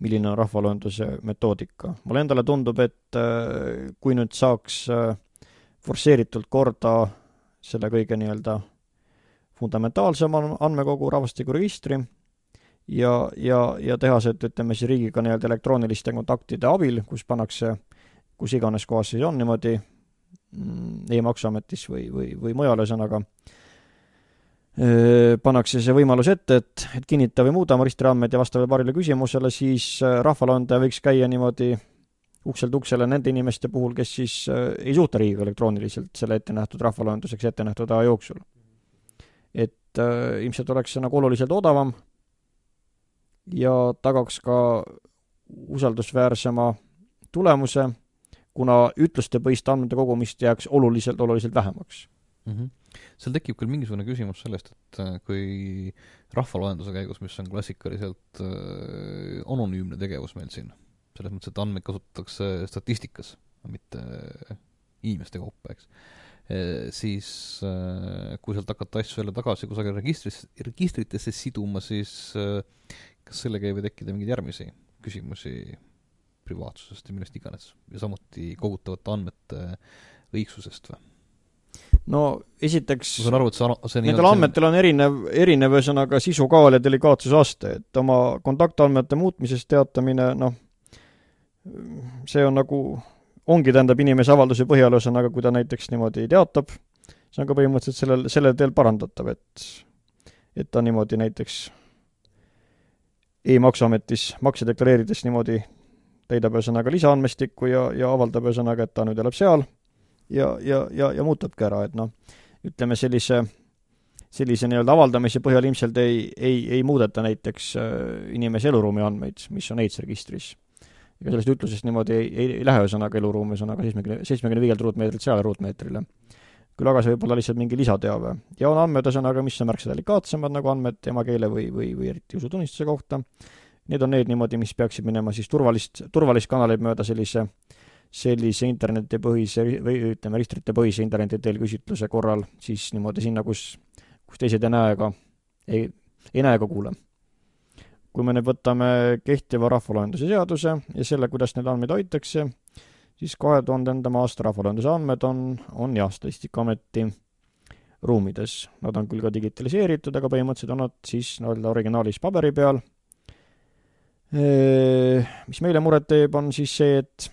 milline on rahvaloenduse metoodika. mulle endale tundub, et kui nüüd saaks forsseeritult korda selle kõige nii-öelda fundamentaalsema andmekogu rahvastikuregistri, ja, ja, ja teha seda, ütleme siis riigiga nii-öelda elektrooniliste kontaktide abil, kus pannakse, kus iganes kohas siis on niimoodi mm, e-maksuametis või, või, või mujal, ühesõnaga, pannakse see võimalus ette, et, et kinnita või muuda oma registriandmeid ja vastavalt paarile küsimusele, siis rahvaloendaja võiks käia niimoodi ukselt uksele nende inimeste puhul, kes siis ei suhtle riigiga elektrooniliselt selle ette nähtud rahvaloenduseks ette nähtud aja jooksul. et äh, ilmselt oleks see nagu oluliselt odavam ja tagaks ka usaldusväärsema tulemuse, kuna ütlustepõhist andmete kogumist jääks oluliselt, oluliselt vähemaks. mm. -hmm. seal tekib küll mingisugune küsimus sellest, et äh, kui rahvaloenduse käigus, mis on klassikaliselt äh, anonüümne tegevus meil siin, selles mõttes, et andmeid kasutatakse statistikas, mitte inimeste kaupa, eks äh,, siis äh, kui sealt hakata asju jälle tagasi kusagil registris, registritesse siduma, siis äh, kas sellega ei või tekkida mingeid järgmisi küsimusi privaatsusest ja millest iganes ja samuti kogutavate andmete õigsusest või? no esiteks ma saan aru, et see, see nendel andmetel on erinev, erinev ühesõnaga sisu kaal ja delikaatsuse aste, et oma kontaktandmete muutmisest teatamine, noh, see on nagu, ongi, tähendab, inimese avalduse põhjal, ühesõnaga, kui ta näiteks niimoodi teatab, see on ka põhimõtteliselt sellel, sellel teel parandatav, et et ta niimoodi näiteks e-maksuametis makse deklareerides niimoodi täidab ühesõnaga lisaandmestikku ja, ja avaldab ühesõnaga, et ta nüüd elab seal ja, ja, ja, ja muutubki ära, et noh, ütleme sellise, sellise nii-öelda avaldamise põhjal ilmselt ei, ei, ei muudeta näiteks äh, inimese eluruumi andmeid, mis on AIDS registris. ega sellest ütlusest niimoodi ei, ei, ei lähe ühesõnaga eluruumi ühesõnaga seitsmekümne, seitsmekümne viielt ruutmeetrilt sajale ruutmeetrile. Küll aga see võib olla lihtsalt mingi lisateave. ja on andmed ühesõnaga, mis on märksa delikaatsemad, nagu andmed emakeele või, või, või eriti usutunnistuse kohta, Need on need niimoodi, mis peaksid minema siis turvalist, turvalist kanaleid mööda sellise, sellise internetipõhise või ütleme, registritepõhise interneti teel küsitluse korral siis niimoodi sinna, kus, kus teised ei näe ega, ei, ei näe ega kuule. kui me nüüd võtame kehtiva rahvaloenduse seaduse ja selle, kuidas neid andmeid hoitakse, siis kahe tuhandendama aasta rahvaloenduse andmed on, on jah, Statistikaameti ruumides. Nad on küll ka digitaliseeritud, aga põhimõtteliselt on nad siis nii-öelda originaalis paberi peal mis meile muret teeb, on siis see, et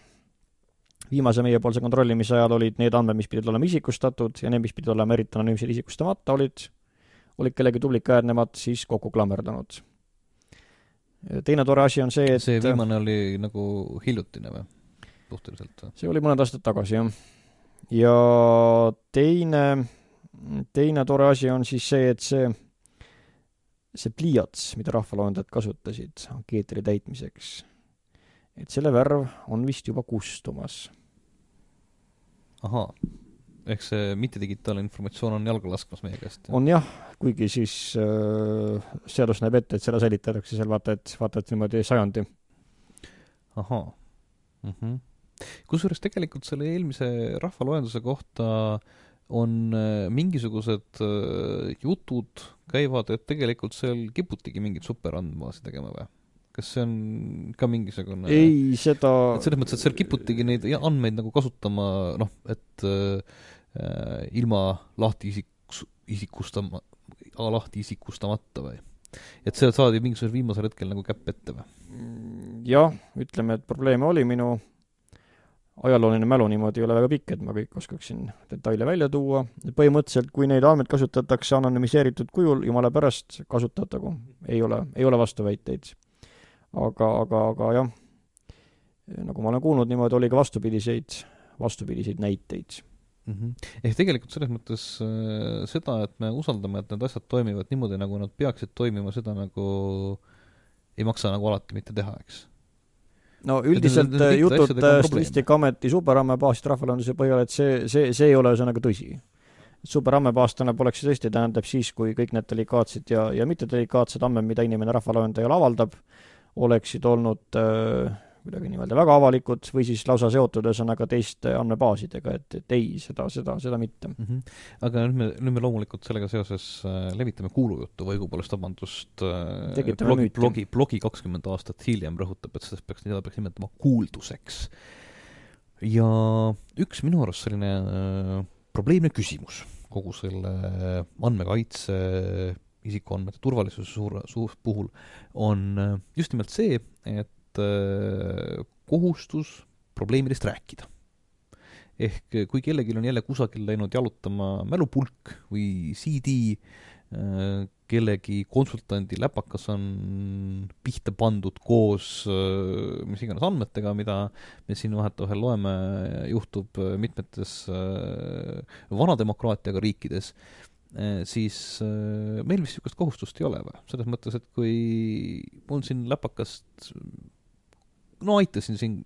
viimase meiepoolse kontrollimise ajal olid need andmed, mis pidid olema isikustatud ja need, mis pidid olema eriti anonüümsed isikustamata, olid, olid kellegi tublid käed nemad siis kokku klammerdunud. teine tore asi on see, et see viimane oli nagu hiljutine või? Suhteliselt see oli mõned aastad tagasi, jah. ja teine, teine tore asi on siis see, et see see pliiats, mida rahvaloendajad kasutasid ankeetide täitmiseks, et selle värv on vist juba kustumas. ahaa, ehk see mittedigitaalne informatsioon on jalga laskmas meie käest? on jah, kuigi siis äh, seadus näeb ette, et seda säilitatakse seal vaata et, vaata et niimoodi sajandi. ahaa mm -hmm.. Kusjuures tegelikult selle eelmise rahvaloenduse kohta on äh, mingisugused äh, jutud käivad, et tegelikult seal kiputigi mingeid superandmebaasi tegema või? kas see on ka mingisugune ei, seda et selles mõttes, et seal kiputigi neid andmeid nagu kasutama noh, et äh, ilma lahti isikus, isikustama, lahti isikustamata või? et see saadi mingisugusel viimasel hetkel nagu käpp ette või? jah, ütleme, et probleeme oli, minu ajalooline mälu niimoodi ei ole väga pikk, et ma kõik oskaksin detaile välja tuua. põhimõtteliselt, kui neid andmeid kasutatakse anonüümiseeritud kujul, jumala pärast, kasutatagu. ei ole, ei ole vastuväiteid. aga, aga, aga jah, nagu ma olen kuulnud, niimoodi oli ka vastupidiseid, vastupidiseid näiteid mm. -hmm. ehk tegelikult selles mõttes äh, seda, et me usaldame, et need asjad toimivad niimoodi, nagu nad peaksid toimima, seda nagu ei maksa nagu alati mitte teha, eks no üldiselt jutud Statistikaameti superandmebaasist rahvaloenduse põhjal, et see, see, see ei ole ühesõnaga tõsi. superandmebaas tähendab, oleks see tõesti, tähendab siis, kui kõik need delikaatsed ja, ja mittedelikaatsed andmed, mida inimene rahvaloendajal avaldab, oleksid olnud äh, kuidagi nii-öelda väga avalikud või siis lausa seotud ühesõnaga teiste andmebaasidega, et, et ei, seda, seda, seda mitte mm. -hmm. aga nüüd me, nüüd me loomulikult sellega seoses äh, levitame kuulujuttu või õigupoolest, vabandust äh,, blogi, blogi, blogi kakskümmend aastat hiljem rõhutab, et sellest peaks, seda peaks nimetama kuulduseks. ja üks minu arust selline äh, probleemne küsimus kogu selle andmekaitse isikuandmete turvalisuse suur, suur puhul on äh, just nimelt see, et kohustus probleemidest rääkida. ehk kui kellelgi on jälle kusagil läinud jalutama mälupulk või CD, äh, kellegi konsultandi läpakas on pihta pandud koos äh, mis iganes andmetega, mida me siin vahetevahel loeme, juhtub mitmetes vanademokraatiaga riikides, siis meil vist niisugust kohustust ei ole või? selles mõttes, et kui mul siin läpakast no aitasin siin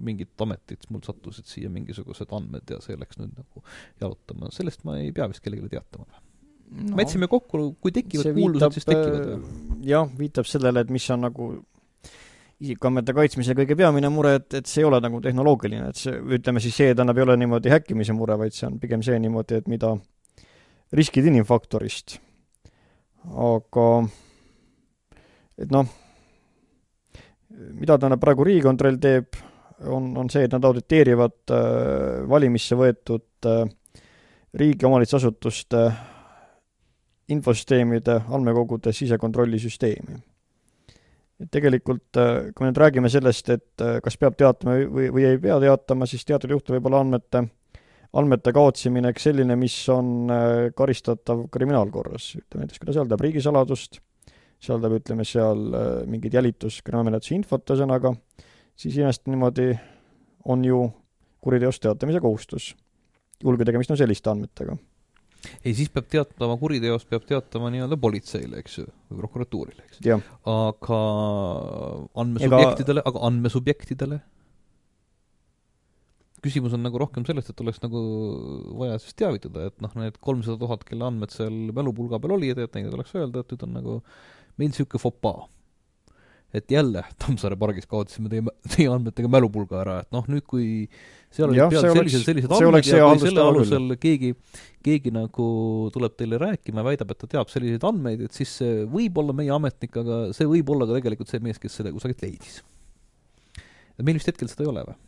mingit ametit, mul sattusid siia mingisugused andmed ja see läks nüüd nagu jalutama, sellest ma ei pea vist kellelegi teatama no,. me jätsime kokku, kui tekivad kuuldused, siis tekivad. Äh, jah, viitab sellele, et mis on nagu isikuandmete kaitsmise kõige peamine mure, et, et see ei ole nagu tehnoloogiline, et see, ütleme siis see tähendab, ei ole niimoodi häkkimise mure, vaid see on pigem see niimoodi, et mida riskid inimfaktorist. aga et noh, mida tähendab praegu Riigikontroll teeb, on, on see, et nad auditeerivad äh, valimisse võetud äh, riigi omavalitsusasutuste infosüsteemide, andmekogude sisekontrollisüsteemi. et tegelikult, äh, kui me nüüd räägime sellest, et äh, kas peab teatama või, või ei pea teatama, siis teatud juhtudel võib olla andmete, andmete kaotsimine selline, mis on äh, karistatav kriminaalkorras, ütleme näiteks, kui ta sisaldab riigisaladust sisaldab, ütleme seal äh, mingit jälitus, kriminaalmenetluse infot, ühesõnaga, siis iseenesest niimoodi on ju kuriteost teatamise kohustus, juhul kui tegemist on selliste andmetega. ei, siis peab teatama kuriteost, peab teatama nii-öelda politseile, eks ju, või prokuratuurile, eks. aga andmesubjektidele Ega..., aga andmesubjektidele? küsimus on nagu rohkem sellest, et oleks nagu vaja siis teavitada, et noh, need kolmsada tuhat, kelle andmed seal mälupulga peal olid, et neid tuleks öelda, et nüüd on nagu meil niisugune fopaa. et jälle Tammsaare pargis kaotasime teie, teie andmetega mälupulga ära, et noh, nüüd kui seal olid peal sellised, sellised andmed ja kui selle alusel keegi, keegi nagu tuleb teile rääkima ja väidab, et ta teab selliseid andmeid, et siis see võib olla meie ametnik, aga see võib olla ka tegelikult see mees, kes selle kusagilt leidis. et meil vist hetkel seda ei ole või?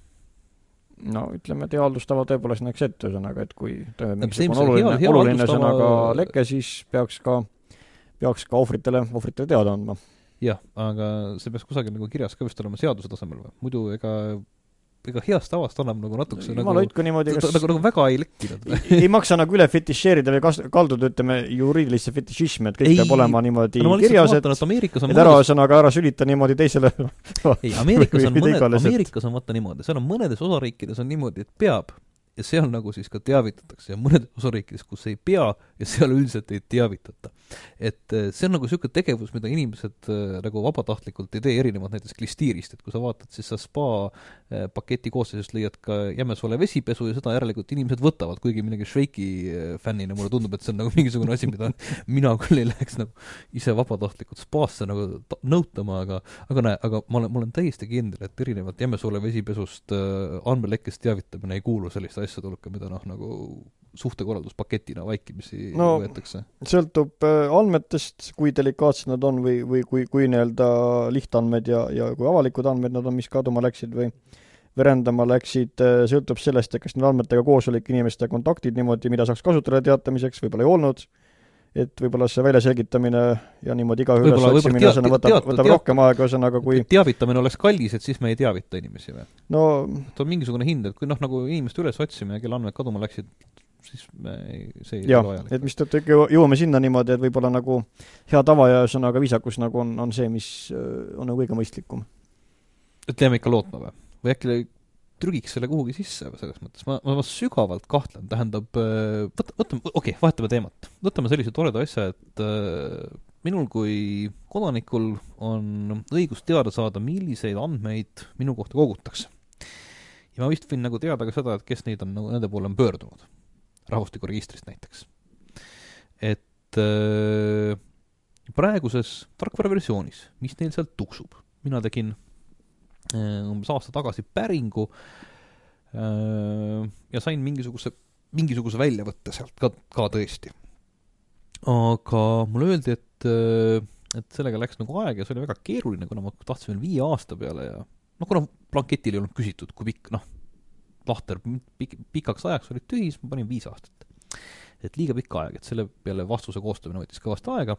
no ütleme, et hea haldustava tõepoolest näeks ette, ühesõnaga, et kui toimub mingisugune oluline, oluline ühesõnaga leke, siis peaks ka peaks ka ohvritele, ohvritele teada andma. jah, aga see peaks kusagil nagu kirjas ka vist olema seaduse tasemel või? muidu ega ega heast tavast annab nagu natukese nagu, niimoodi, kas... nagu, nagu väga ei lekkinud ei, maksa nagu üle fetišeerida või kas-, kalduda, ütleme, juriidilisse fetišismi, et kõik ei, peab olema niimoodi no, kirjas, et, et mõnes... ära ühesõnaga, ära sülita niimoodi teisele ei, Ameerikas on mõned, Ameerikas on vaata niimoodi, seal on mõnedes osariikides on niimoodi, et peab ja seal nagu siis ka teavitatakse ja mõnedes osariikides, kus ei pea ja seal üldiselt ei teavitata. et eh, see on nagu niisugune tegevus, mida inimesed äh, nagu vabatahtlikult ei tee, erinevalt näiteks klistiirist, et kui sa vaatad, siis sa spa äh, paketi koosseisust leiad ka jämesoole vesipesu ja seda järelikult inimesed võtavad, kuigi millegi Šveiki fännina mulle tundub, et see on nagu mingisugune asi, mida mina küll ei läheks nagu ise vabatahtlikult spaasse nagu nõutama, aga aga näe, aga ma olen, ma olen täiesti kindel, et erinevalt jämesoole vesipesust andmelekkest teavitamine ei kuulu selliste asjade hulka, mida noh, nagu suhtekorralduspaketina vaikimisi no, võetakse? sõltub äh, andmetest, kui delikaatsed nad on või, või kui, kui nii-öelda lihtandmed ja, ja kui avalikud andmed nad on, mis kaduma läksid või verendama läksid, äh, sõltub sellest, et kas nende andmetega koos olid inimeste kontaktid niimoodi, mida saaks kasutada teatamiseks, võib-olla ei olnud, et võib-olla see väljaselgitamine ja niimoodi igaühe ülesotsimine, ühesõnaga võtab, võtab teat, rohkem aega, ühesõnaga kui teavitamine oleks kallis, et siis me ei teavita inimesi või? no et on mingisugune hind, et kui noh, nagu inimeste ülesotsimine, kelle andmed kaduma läksid, siis me ei, see ei ole vajalik. et mistõttu ikka jõuame sinna niimoodi, et võib-olla nagu hea tava ja ühesõnaga viisakus nagu on, on see, mis äh, on nagu kõige mõistlikum. et jääme ikka lootma või? või äkki trügiks selle kuhugi sisse selles mõttes, ma, ma sügavalt kahtlen, tähendab, äh, võta, võtame, okei okay,, vahetame teemat. võtame sellise toreda asja, et äh, minul kui kodanikul on õigus teada saada, milliseid andmeid minu kohta kogutakse. ja ma vist võin nagu teada ka seda, et kes neid on nagu, nende poole on pöördunud. Rahvastikuregistrist näiteks. et äh, praeguses tarkvaraversioonis, mis neil seal tuksub, mina tegin Äh, umbes aasta tagasi päringu äh, ja sain mingisuguse, mingisuguse väljavõtte sealt ka, ka tõesti. aga mulle öeldi, et, äh, et sellega läks nagu aeg ja see oli väga keeruline, kuna ma tahtsin veel viie aasta peale ja noh, kuna blanketil ei olnud küsitud, kui pikk, noh, lahter pik-, pikaks ajaks oli tühi, siis ma panin viis aastat. Et liiga pikk aeg, et selle peale vastuse koostamine võttis kõvasti aega,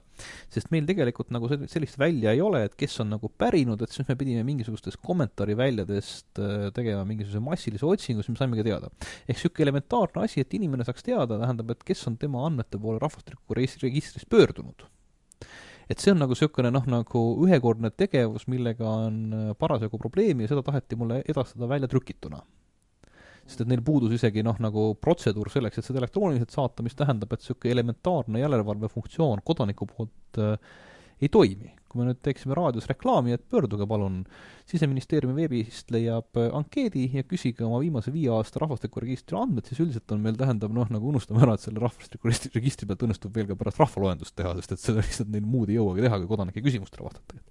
sest meil tegelikult nagu sellist välja ei ole, et kes on nagu pärinud, et siis me pidime mingisugustest kommentaariväljadest äh, tegema mingisuguse massilise otsingu, siis me saimegi teada. ehk niisugune elementaarne asi, et inimene saaks teada, tähendab, et kes on tema andmete poole rahvastikuregistris pöördunud. Et see on nagu niisugune noh, nagu ühekordne tegevus, millega on äh, parasjagu probleemi ja seda taheti mulle edastada välja trükituna sest et neil puudus isegi noh, nagu protseduur selleks, et seda elektrooniliselt saata, mis tähendab, et niisugune elementaarne järelevalvefunktsioon kodaniku poolt äh, ei toimi. kui me nüüd teeksime raadios reklaami, et pöörduge palun, siseministeeriumi veebist leiab äh, ankeedi ja küsige oma viimase viie aasta rahvastikuregistri andmed, siis üldiselt on meil, tähendab noh, nagu unustame ära, et selle rahvastikuregistri pealt õnnestub veel ka pärast rahvaloendust teha, sest et seda lihtsalt neil muud ei jõuagi teha, kui kodanike küsimustele vastata.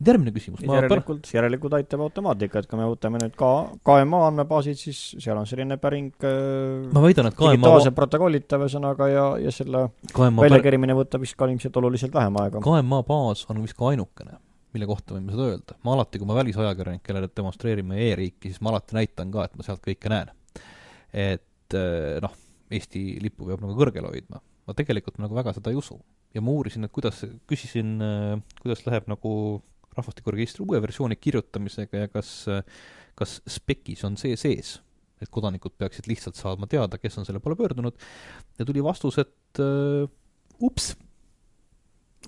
Järgmine küsimus. järelikult, järelikult aitab automaatika, et kui me võtame nüüd ka KMA andmebaasid, siis seal on selline päring äh, ma väidan, et KMA digitaalselt protokollitav ühesõnaga ja, ja selle KMA väljakerimine võtab vist ka ilmselt oluliselt vähem aega. KMA baas on vist ka ainukene, mille kohta võime seda öelda. ma alati, kui ma välisajakirjanikele demonstreerime e-riiki, siis ma alati näitan ka, et ma sealt kõike näen. et äh, noh, Eesti lippu peab nagu kõrgel hoidma. ma tegelikult nagu väga seda ei usu. ja ma uurisin, et kuidas, küsisin, äh, kuidas läheb nagu rahvastikuregistri uue versiooni kirjutamisega ja kas, kas spec'is on see sees, et kodanikud peaksid lihtsalt saama teada, kes on selle poole pöördunud, ja tuli vastus, et uh, ups,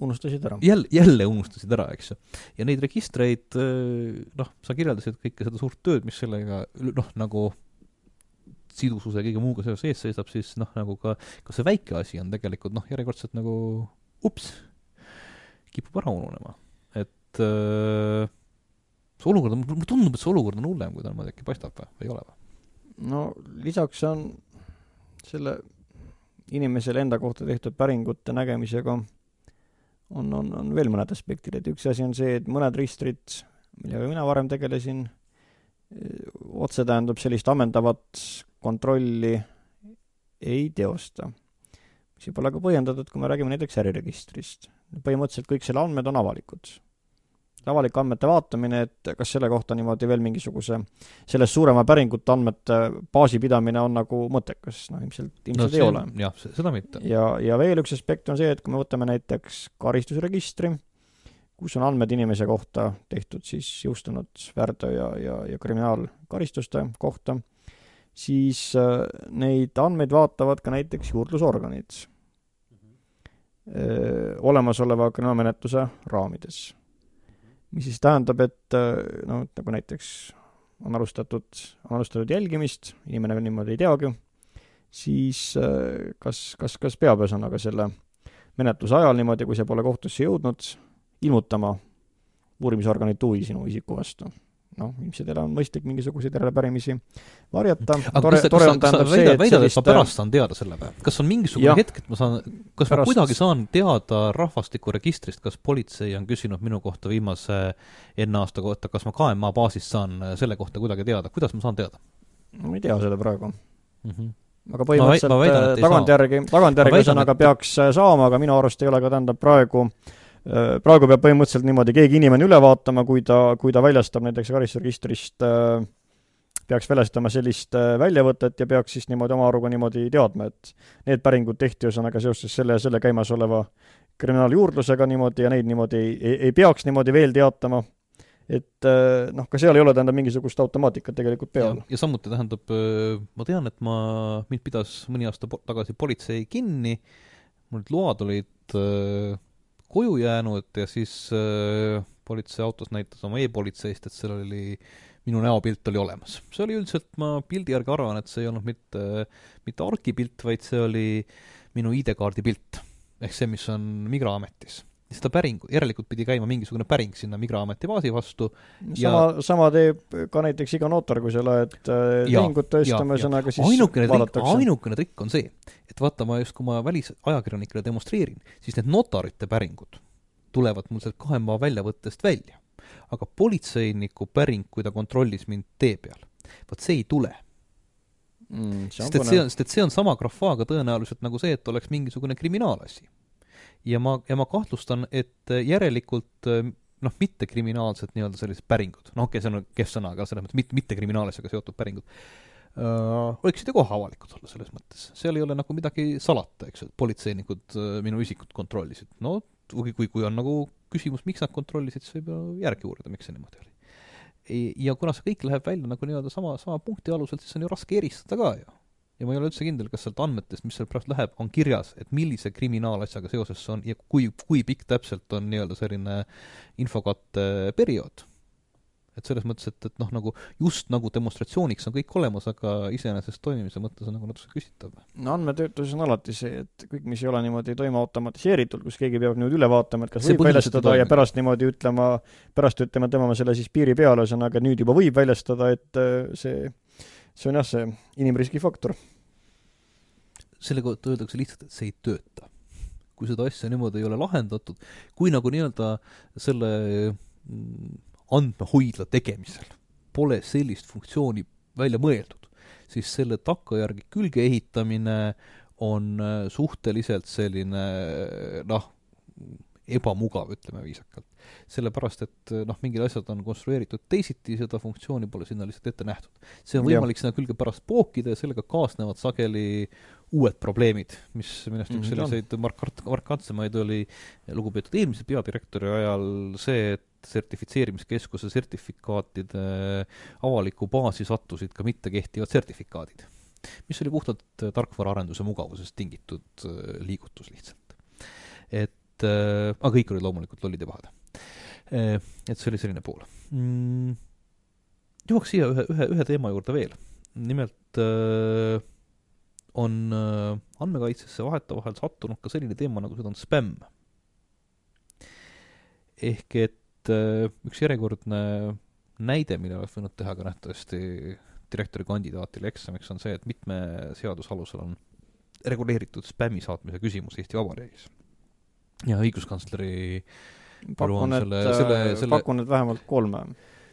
unustasid ära. jälle, jälle unustasid ära, eks ju. ja neid registreid, äh, noh, sa kirjeldasid kõike seda suurt tööd, mis sellega noh, nagu sidususe ja kõige muuga seoses ees seisab, siis noh, nagu ka, ka see väike asi on tegelikult noh, järjekordselt nagu ups, kipub ära ununema et äh, see olukord on, mulle tundub, et see olukord on hullem, kui ta niimoodi äkki paistab või, või ei ole või? no lisaks on selle inimesele enda kohta tehtud päringute nägemisega on, on, on veel mõned aspektid, et üks asi on see, et mõned registrid, millega mina varem tegelesin, otse tähendab sellist ammendavat kontrolli ei teosta. mis võib olla ka põhjendatud, kui me räägime näiteks äriregistrist. põhimõtteliselt kõik selle andmed on avalikud avalike andmete vaatamine, et kas selle kohta niimoodi veel mingisuguse, sellest suurema päringute andmete baasi pidamine on nagu mõttekas, no ilmselt, ilmselt no, ei ole. jah, seda mitte. ja, ja veel üks aspekt on see, et kui me võtame näiteks karistusregistri, kus on andmed inimese kohta tehtud siis jõustunud väärteo ja, ja, ja kriminaalkaristuste kohta, siis äh, neid andmeid vaatavad ka näiteks juurdlusorganid äh, olemasoleva kriminaalmenetluse raamides mis siis tähendab, et noh, nagu näiteks on alustatud, on alustatud jälgimist, inimene niimoodi ei teagi, siis äh, kas, kas, kas peab ühesõnaga selle menetluse ajal niimoodi, kui see pole kohtusse jõudnud, ilmutama uurimisorganit huvi sinu isiku vastu noh, ilmselt teil on mõistlik mingisuguseid järelepärimisi varjata, tore, tore on tähendab see, et väidad, sellist et ma pärast saan teada selle või? kas on mingisugune ja, hetk, et ma saan, kas pärast... ma kuidagi saan teada rahvastikuregistrist, kas politsei on küsinud minu kohta viimase enne aasta kohta, kas ma KMA baasist saan selle kohta kuidagi teada, kuidas ma saan teada? ma ei tea seda praegu mm. -hmm aga põhimõtteliselt äh, tagantjärgi, tagantjärgi ühesõnaga peaks äh, saama, aga minu arust ei ole ka, tähendab, praegu äh, Äh, praegu peab põhimõtteliselt niimoodi keegi inimene üle vaatama, kui ta, kui ta väljastab näiteks karistusregistrist äh, peaks väljastama sellist äh, väljavõtet ja peaks siis niimoodi oma arvuga niimoodi teadma, et need päringud tehti ühesõnaga seoses selle ja selle käimasoleva kriminaaljuurdlusega niimoodi ja neid niimoodi ei, ei, ei peaks niimoodi veel teatama, et noh, ka seal ei ole, tähendab, mingisugust automaatikat tegelikult peal. ja samuti tähendab, ma tean, et ma, mind pidas mõni aasta tagasi politsei kinni, mul need load olid koju jäänud ja siis äh, politseiautos näitas oma e-politseist, et seal oli minu näopilt oli olemas. see oli üldiselt, ma pildi järgi arvan, et see ei olnud mitte, mitte argipilt, vaid see oli minu ID-kaardi pilt. ehk see, mis on Migraametis seda päringu, järelikult pidi käima mingisugune päring sinna Migraameti baasi vastu sama ja..., sama teeb ka näiteks iga notar, kui sa lähed äh, tehingut tõestama, ühesõnaga siis ainukene trikk, ainukene trikk on see, et vaata, ma just, kui ma välisajakirjanikele demonstreerin, siis need notarite päringud tulevad mul sealt kahe maa väljavõttest välja. aga politseiniku päring, kui ta kontrollis mind tee peal, vot see ei tule mm,. sest et see on, sest et see on sama grafaaga tõenäoliselt nagu see, et oleks mingisugune kriminaalasi ja ma, ja ma kahtlustan, et äh, järelikult äh, noh, mittekriminaalsed nii-öelda sellised päringud, noh okei okay,, see on kehv sõna, aga selles mõttes mitte, mitte kriminaalasjaga seotud päringud uh,, võiksid ju kohe avalikud olla selles mõttes. seal ei ole nagu midagi salata, eks ju, et politseinikud uh, minu isikut kontrollisid. no kui, kui, kui on nagu küsimus, miks nad kontrollisid, siis võib ju järgi uurida, miks see niimoodi oli. ja kuna see kõik läheb välja nagu nii-öelda sama, sama punkti alusel, siis on ju raske eristada ka ju ja ma ei ole üldse kindel, kas sealt andmetest, mis sealt pärast läheb, on kirjas, et millise kriminaalasjaga seoses see on ja kui, kui pikk täpselt on nii-öelda selline infokatte periood. et selles mõttes, et, et noh, nagu just nagu demonstratsiooniks on kõik olemas, aga iseenesest toimimise mõttes on nagu natuke küsitav. no andmetöötluses on alati see, et kõik, mis ei ole niimoodi toime automatiseeritud, kus keegi peab niimoodi üle vaatama, et kas See võib väljastada ei ja pärast niimoodi ütlema, pärast ütlema temale selle siis piiri peale, ühesõnaga nüüd juba võib väljastada, et äh, see, see on jah, see inimriski faktor. Selle kohta öeldakse lihtsalt, et see ei tööta. kui seda asja niimoodi ei ole lahendatud, kui nagu nii-öelda selle mm, andmehoidla tegemisel pole sellist funktsiooni välja mõeldud, siis selle takkajärgi külge ehitamine on äh, suhteliselt selline noh, ebamugav, ütleme viisakalt. sellepärast, et noh, mingid asjad on konstrueeritud teisiti, seda funktsiooni pole sinna lihtsalt ette nähtud. see on võimalik sinna külge pärast pookida ja sellega kaasnevad sageli uued probleemid, mis millest üks Mhm, selliseid markant-, markantsemaid oli lugupeetud eelmise peadirektori ajal see, et sertifitseerimiskeskuse sertifikaatide avalikku baasi sattusid ka mittekehtivad sertifikaadid, mis oli puhtalt äh, tarkvaraarenduse mugavusest tingitud äh, liigutus lihtsalt. et äh, aga kõik olid loomulikult lollid ja pahad. Et see oli selline pool mm,. jõuaks siia ühe, ühe, ühe teema juurde veel. nimelt äh, on äh, andmekaitsesse vahetevahel sattunud ka selline teema, nagu seda on spämm. ehk et äh, üks järjekordne näide, mille oleks võinud teha ka nähtavasti direktori kandidaatile eksamiks, on see, et mitme seaduse alusel on reguleeritud spämmi saatmise küsimus Eesti Vabariigis. ja õiguskantsleri pakun, et selle- selle- selle- pakun, et vähemalt kolme.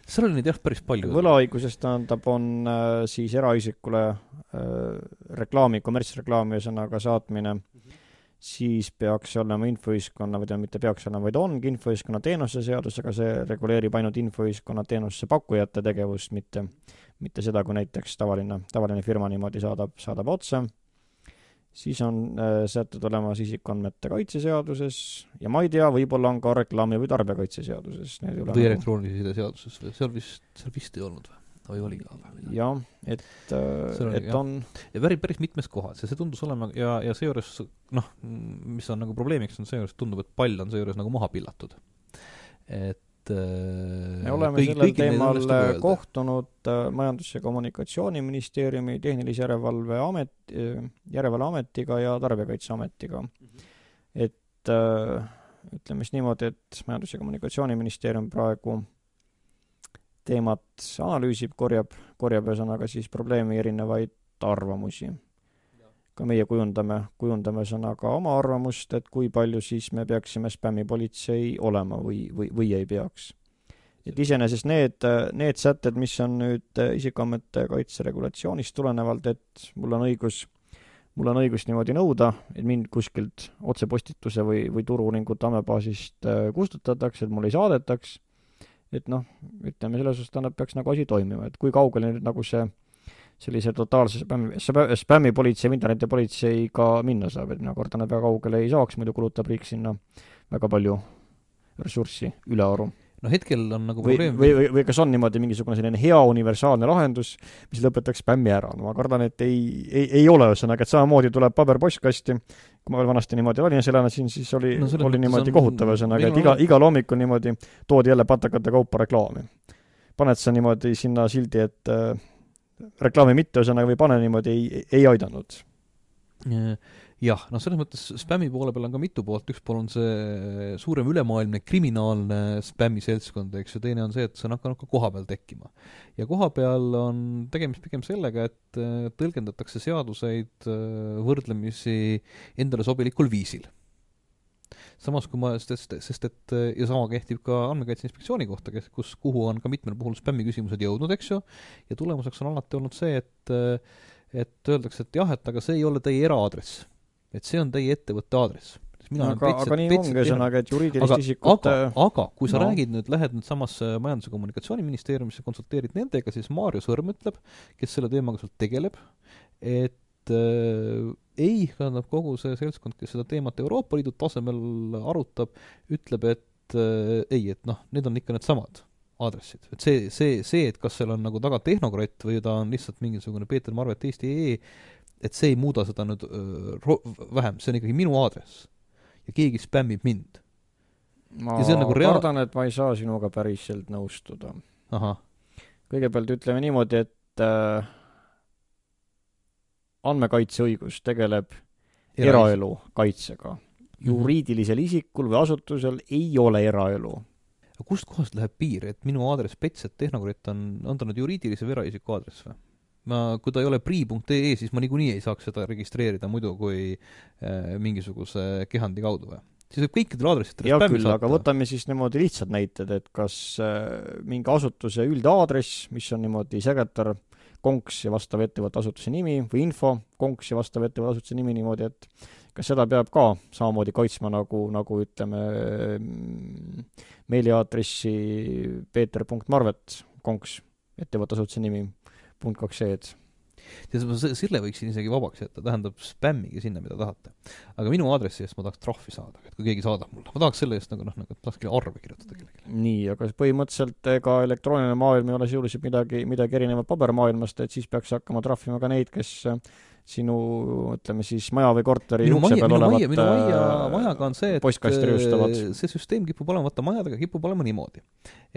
Seal oli neid jah, päris palju. võlaõiguses tähendab, on äh, siis eraisikule äh, reklaami, kommertsreklaami ühesõnaga saatmine, siis peaks olema infoühiskonna, või tähendab, mitte peaks olema, vaid ongi infoühiskonna teenuse seadus, aga see reguleerib ainult infoühiskonna teenuse pakkujate tegevust, mitte, mitte seda, kui näiteks tavaline, tavaline firma niimoodi saadab, saadab otse. Siis on äh, sätted olemas isikuandmete kaitse seaduses ja ma ei tea, võib-olla on ka reklaami- või tarbijakaitse seaduses. või elektroonilise side seaduses või seal vist, seal vist ei olnud või? või oli ka või? jah, et, oli, et on ja päris, päris mitmes kohas ja see tundus olema ja, ja seejuures noh, mis on nagu probleemiks, on seejuures tundub, et pall on seejuures nagu maha pillatud. et äh, me oleme kõigi- sellel teemal kohtunud äh, Majandus- ja Kommunikatsiooniministeeriumi, Tehnilise Järelevalve Amet, Järelevalveametiga ja Tarbijakaitseametiga. et äh, ütleme siis niimoodi, et Majandus- ja Kommunikatsiooniministeerium praegu teemat analüüsib, korjab, korjab ühesõnaga siis probleemi erinevaid arvamusi. Ka meie kujundame, kujundame ühesõnaga oma arvamust, et kui palju siis me peaksime spämmipolitsei olema või, või, või ei peaks. Et iseenesest need, need sätted, mis on nüüd isikuandmete kaitse regulatsioonist tulenevalt, et mul on õigus, mul on õigus niimoodi nõuda, et mind kuskilt otsepostituse või, või turu-uuringute andmebaasist äh, kustutatakse, et mulle ei saadetaks, et noh, ütleme selles suhtes tähendab, peaks nagu asi toimima, et kui kaugele nüüd nagu see sellise totaalse spämmi, spämmipolitsei või internetipolitseiga minna saab, et mina kardan, et väga kaugele ei saaks, muidu kulutab riik sinna väga palju ressurssi ülearu. No hetkel on nagu probleem või, või, või kas on niimoodi mingisugune selline hea universaalne lahendus, mis lõpetaks spämmi ära, no ma kardan, et ei, ei, ei ole, ühesõnaga, et samamoodi tuleb paber postkasti, kui ma veel vanasti niimoodi Tallinnas elasin, siis oli No oli niimoodi on- kohutav, ühesõnaga, et iga igal hommikul niimoodi toodi jälle patakate kaupa reklaami. paned sa niimoodi sinna sildi, et äh, reklaami mitte, ühesõnaga, või pane niimoodi, ei, ei aidanud. jah, noh, selles mõttes spämmi poole peal on ka mitu poolt, üks pool on see suurem ülemaailmne kriminaalne spämmiseltskond, eks ju, teine on see, et see on hakanud ka kohapeal tekkima. ja kohapeal on tegemist pigem sellega, et tõlgendatakse seaduseid võrdlemisi endale sobilikul viisil. Samas kui ma, sest, sest et äh, ja sama kehtib ka Andmekaitse Inspektsiooni kohta, kes, kus, kuhu on ka mitmel puhul spämmi küsimused jõudnud, eks ju, ja tulemuseks on alati olnud see, et äh, et öeldakse, et jah, et aga see ei ole teie eraaadress et see on teie ettevõtte aadress. aga, aga nii ongi, ühesõnaga, et juriidilist aga, isikut aga, aga kui sa no. räägid nüüd, lähed nüüd samasse Majandus- ja Kommunikatsiooniministeeriumisse, konsulteerid nendega, siis Maarjo Sõrm ütleb, kes selle teemaga sealt tegeleb, et äh, ei, tähendab kogu see seltskond, kes seda teemat Euroopa Liidu tasemel arutab, ütleb, et äh, ei, et noh, need on ikka needsamad aadressid, et see, see, see, et kas seal on nagu taga tehnokratt või ta on lihtsalt mingisugune Peeter Marvet Eesti EE, et see ei muuda seda nüüd öö, ro-, vähem, see on ikkagi minu aadress. ja keegi spämmib mind. ma nagu rea- kardan, et ma ei saa sinuga päriselt nõustuda. kõigepealt ütleme niimoodi, et äh, andmekaitseõigus tegeleb eraelu kaitsega. Mhm. juriidilisel isikul või asutusel ei ole eraelu. kustkohast läheb piir, et minu aadress pets.tehnokrat on, on ta nüüd juriidilise või eraisiku aadress või? ma, kui ta ei ole prii.ee, siis ma niikuinii ei saaks seda registreerida muidu kui äh, mingisuguse kehandi kaudu või? siis võib kõikidel aadressidel hea küll, aga võtame siis niimoodi lihtsad näited, et kas äh, mingi asutuse üldaadress, mis on niimoodi sekretär, konks ja vastav ettevõtte asutuse nimi või info, konks ja vastav ettevõtte asutuse nimi niimoodi, et kas seda peab ka samamoodi kaitsma nagu, nagu ütleme mm, meiliaadressi peeter.marvet, konks, ettevõtte asutuse nimi, punkt kaks E-d. Se- selle võiksin isegi vabaks jätta, tähendab spämmige sinna, mida tahate. aga minu aadressi eest ma tahaks trahvi saada, et kui keegi saadab mulle, ma tahaks selle eest nagu noh, nagu tahaks arve kirjutada kellelegi. nii, aga põhimõtteliselt ega elektrooniline maailm ei ole sisuliselt midagi, midagi erinevat pabermaailmast, et siis peaks hakkama trahvima ka neid, kes sinu ütleme siis maja või korteri minu ukse peal olevat minu maia, äh, majaga on see, et äh, see süsteem kipub olema, vaata majadega kipub olema niimoodi,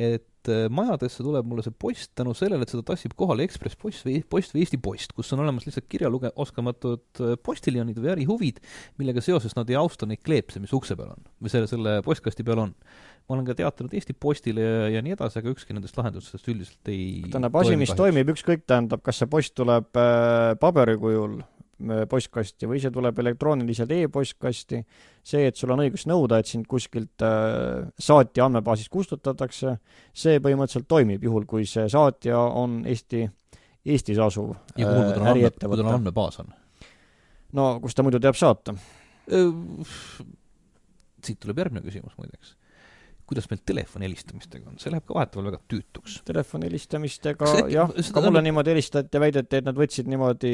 et äh, majadesse tuleb mulle see post tänu sellele, et seda tassib kohale Ekspress Post või Post või Eesti Post, kus on olemas lihtsalt kirjaluge-, oskamatud äh, postiljonid või ärihuvid, millega seoses nad ei austa neid kleepse, mis ukse peal on või selle, selle postkasti peal on. Ma olen ka teatanud Eesti Postile ja, ja nii edasi, aga ükski nendest lahendustest üldiselt ei tähendab, asi, mis toimib, ükskõik, tähendab, kas see post tuleb äh, paberi kujul äh, postkasti või see tuleb elektrooniliselt e-postkasti, see, et sul on õigus nõuda, et sind kuskilt äh, saatja andmebaasist kustutatakse, see põhimõtteliselt toimib, juhul kui see saatja on Eesti, Eestis asuv ja kuhu, äh, on andme, kui tal on andmebaas on no kust ta muidu teab saata? siit tuleb järgmine küsimus muideks. Kuidas meil telefoni helistamistega on, see läheb ka vahetevahel väga tüütuks. telefoni helistamistega jah, ka mulle annab- niimoodi helistati ja väideti, et nad võtsid niimoodi,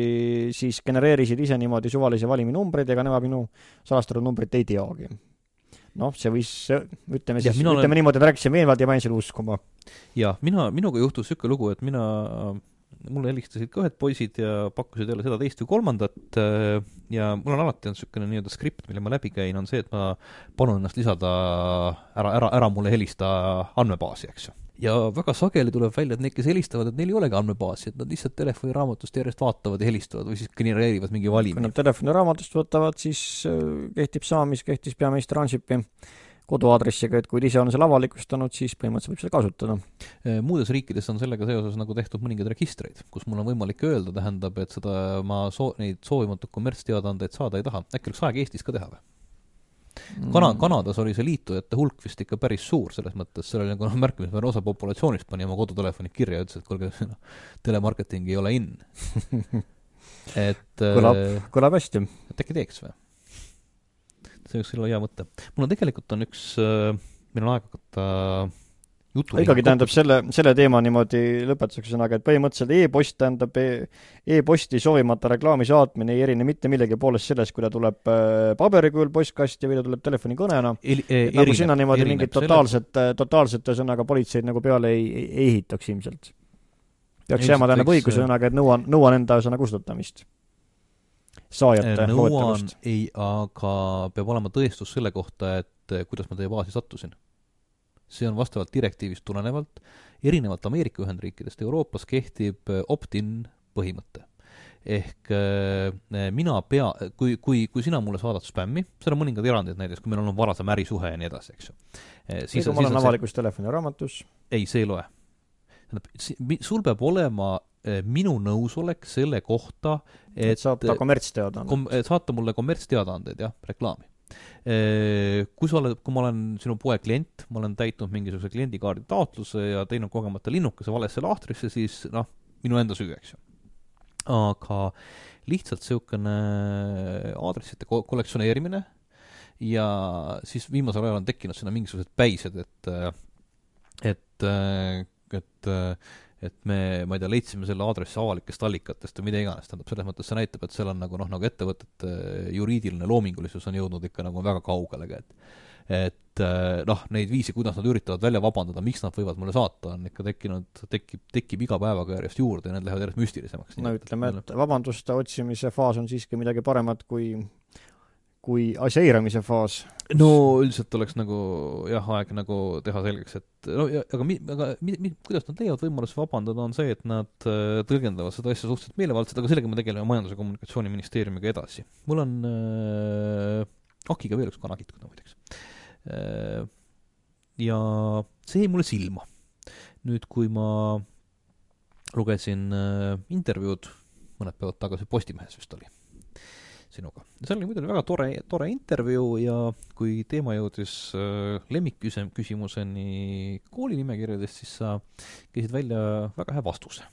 siis genereerisid ise niimoodi suvalisi valiminumbreid, ega nemad minu salastatud numbrit ei teagi. noh, see võis, ütleme Jah, siis, mina olen- ütleme niimoodi, et rääkisin veenvalt ja ma jäin selle uskuma. ja mina, minuga juhtus niisugune lugu, et mina, mulle helistasid ka ühed poisid ja pakkusid jälle seda, teist või kolmandat äh, ja mul on alati olnud niisugune nii-öelda skript, mille ma läbi käin, on see, et ma palun ennast lisada ära, ära, ära mulle helista andmebaasi, eks ju. ja väga sageli tuleb välja, et need, kes helistavad, et neil ei olegi andmebaasi, et nad lihtsalt telefoniraamatust järjest vaatavad ja helistavad või siis genereerivad mingi kui valimi nad. telefoniraamatust võtavad, siis äh, kehtib sama, mis kehtis peaminister Ansipi koduaadressiga, et kui ta ise on selle avalikustanud, siis põhimõtteliselt võib seda kasutada. Eh, muudes riikides on sellega seoses nagu tehtud mõningaid registreid, kus mul on võimalik öelda, tähendab, et seda ma soo-, neid soovimatuid kommertsteadaandeid saada ei taha. äkki oleks aeg Eestis ka teha või? Kana-, Kanadas oli see liitujate hulk vist ikka päris suur, selles mõttes, seal oli nagu noh, märkimisväärne osa populatsioonist pani oma kodutelefonid kirja ja ütles, et kuulge, noh, telemarketing ei ole in. et Kõlab- äh, kõlab hästi. et äkki teeks või? See võiks olla hea mõte. mul on tegelikult on üks, meil on aeg hakata jutu ikkagi tähendab selle, selle teema niimoodi lõpetuseks ühesõnaga, et põhimõtteliselt e-post tähendab e- e-posti soovimata reklaami saatmine ei erine mitte millegi poolest sellest, kui ta tuleb äh, paberi kujul postkasti või ta tuleb telefonikõnena. Eli, et nagu sinna niimoodi mingit totaalset, totaalset ühesõnaga politseid nagu peale ei, ei, ei ehitaks ilmselt. peaks jääma tähendab võiks, õigus ühesõnaga, et nõuan, nõuan enda ühesõnaga kustutamist. Saajate loetelust., ei, aga peab olema tõestus selle kohta, et eh, kuidas ma teie baasi sattusin. see on vastavalt direktiivist tulenevalt, erinevalt Ameerika Ühendriikidest Euroopas kehtib eh, opt-in põhimõte. ehk eh, mina pea, kui, kui, kui sina mulle saadad spämmi, seal on mõningad erandid näiteks, kui meil on varasem ärisuhe ja nii edasi, eks ju. siis, kui ma olen avalikus telefoniraamatus, ei, see ei loe. tähendab, sul peab olema minu nõusolek selle kohta, et et saab ta kommertsteadaannet. kom-, saata mulle kommertsteadaandeid, jah, reklaami. Kui sa oled, kui ma olen sinu poe klient, ma olen täitnud mingisuguse kliendikaardi taotluse ja teinud kogemata linnukese valesse lahtrisse, siis noh, minu enda süü, eks ju. aga lihtsalt niisugune aadressite ko- kollektsioneerimine ja siis viimasel ajal on tekkinud sinna mingisugused päised, et et, et et me, ma ei tea, leidsime selle aadressi avalikest allikatest või mida iganes, tähendab, selles mõttes see näitab, et seal on nagu noh, nagu ettevõtete juriidiline loomingulisus on jõudnud ikka nagu väga kaugele, et et noh, neid viise, kuidas nad üritavad välja vabandada, miks nad võivad mulle saata, on ikka tekkinud, tekib, tekib iga päevaga järjest juurde ja need lähevad järjest müstilisemaks. no ütleme, et vabanduste otsimise faas on siiski midagi paremat kui kui asja eiramise faas. no üldiselt oleks nagu jah, aeg nagu teha selgeks, et no ja, aga mi-, aga mi-, mi-, kuidas nad leiavad võimaluse vabandada, on see, et nad äh, tõlgendavad seda asja suhteliselt meelevaldselt, aga sellega me tegeleme Majandus- ja Kommunikatsiooniministeeriumiga edasi. mul on äh, Akiga veel üks kana kitkuda muideks äh,. ja see jäi mulle silma. nüüd, kui ma lugesin äh, intervjuud mõned päevad tagasi Postimehes vist oli sinuga. seal oli muidu väga tore, tore intervjuu ja kui teema jõudis äh, lemmikküsimuseni koolinimekirjadest, siis sa käisid välja väga hea vastuse.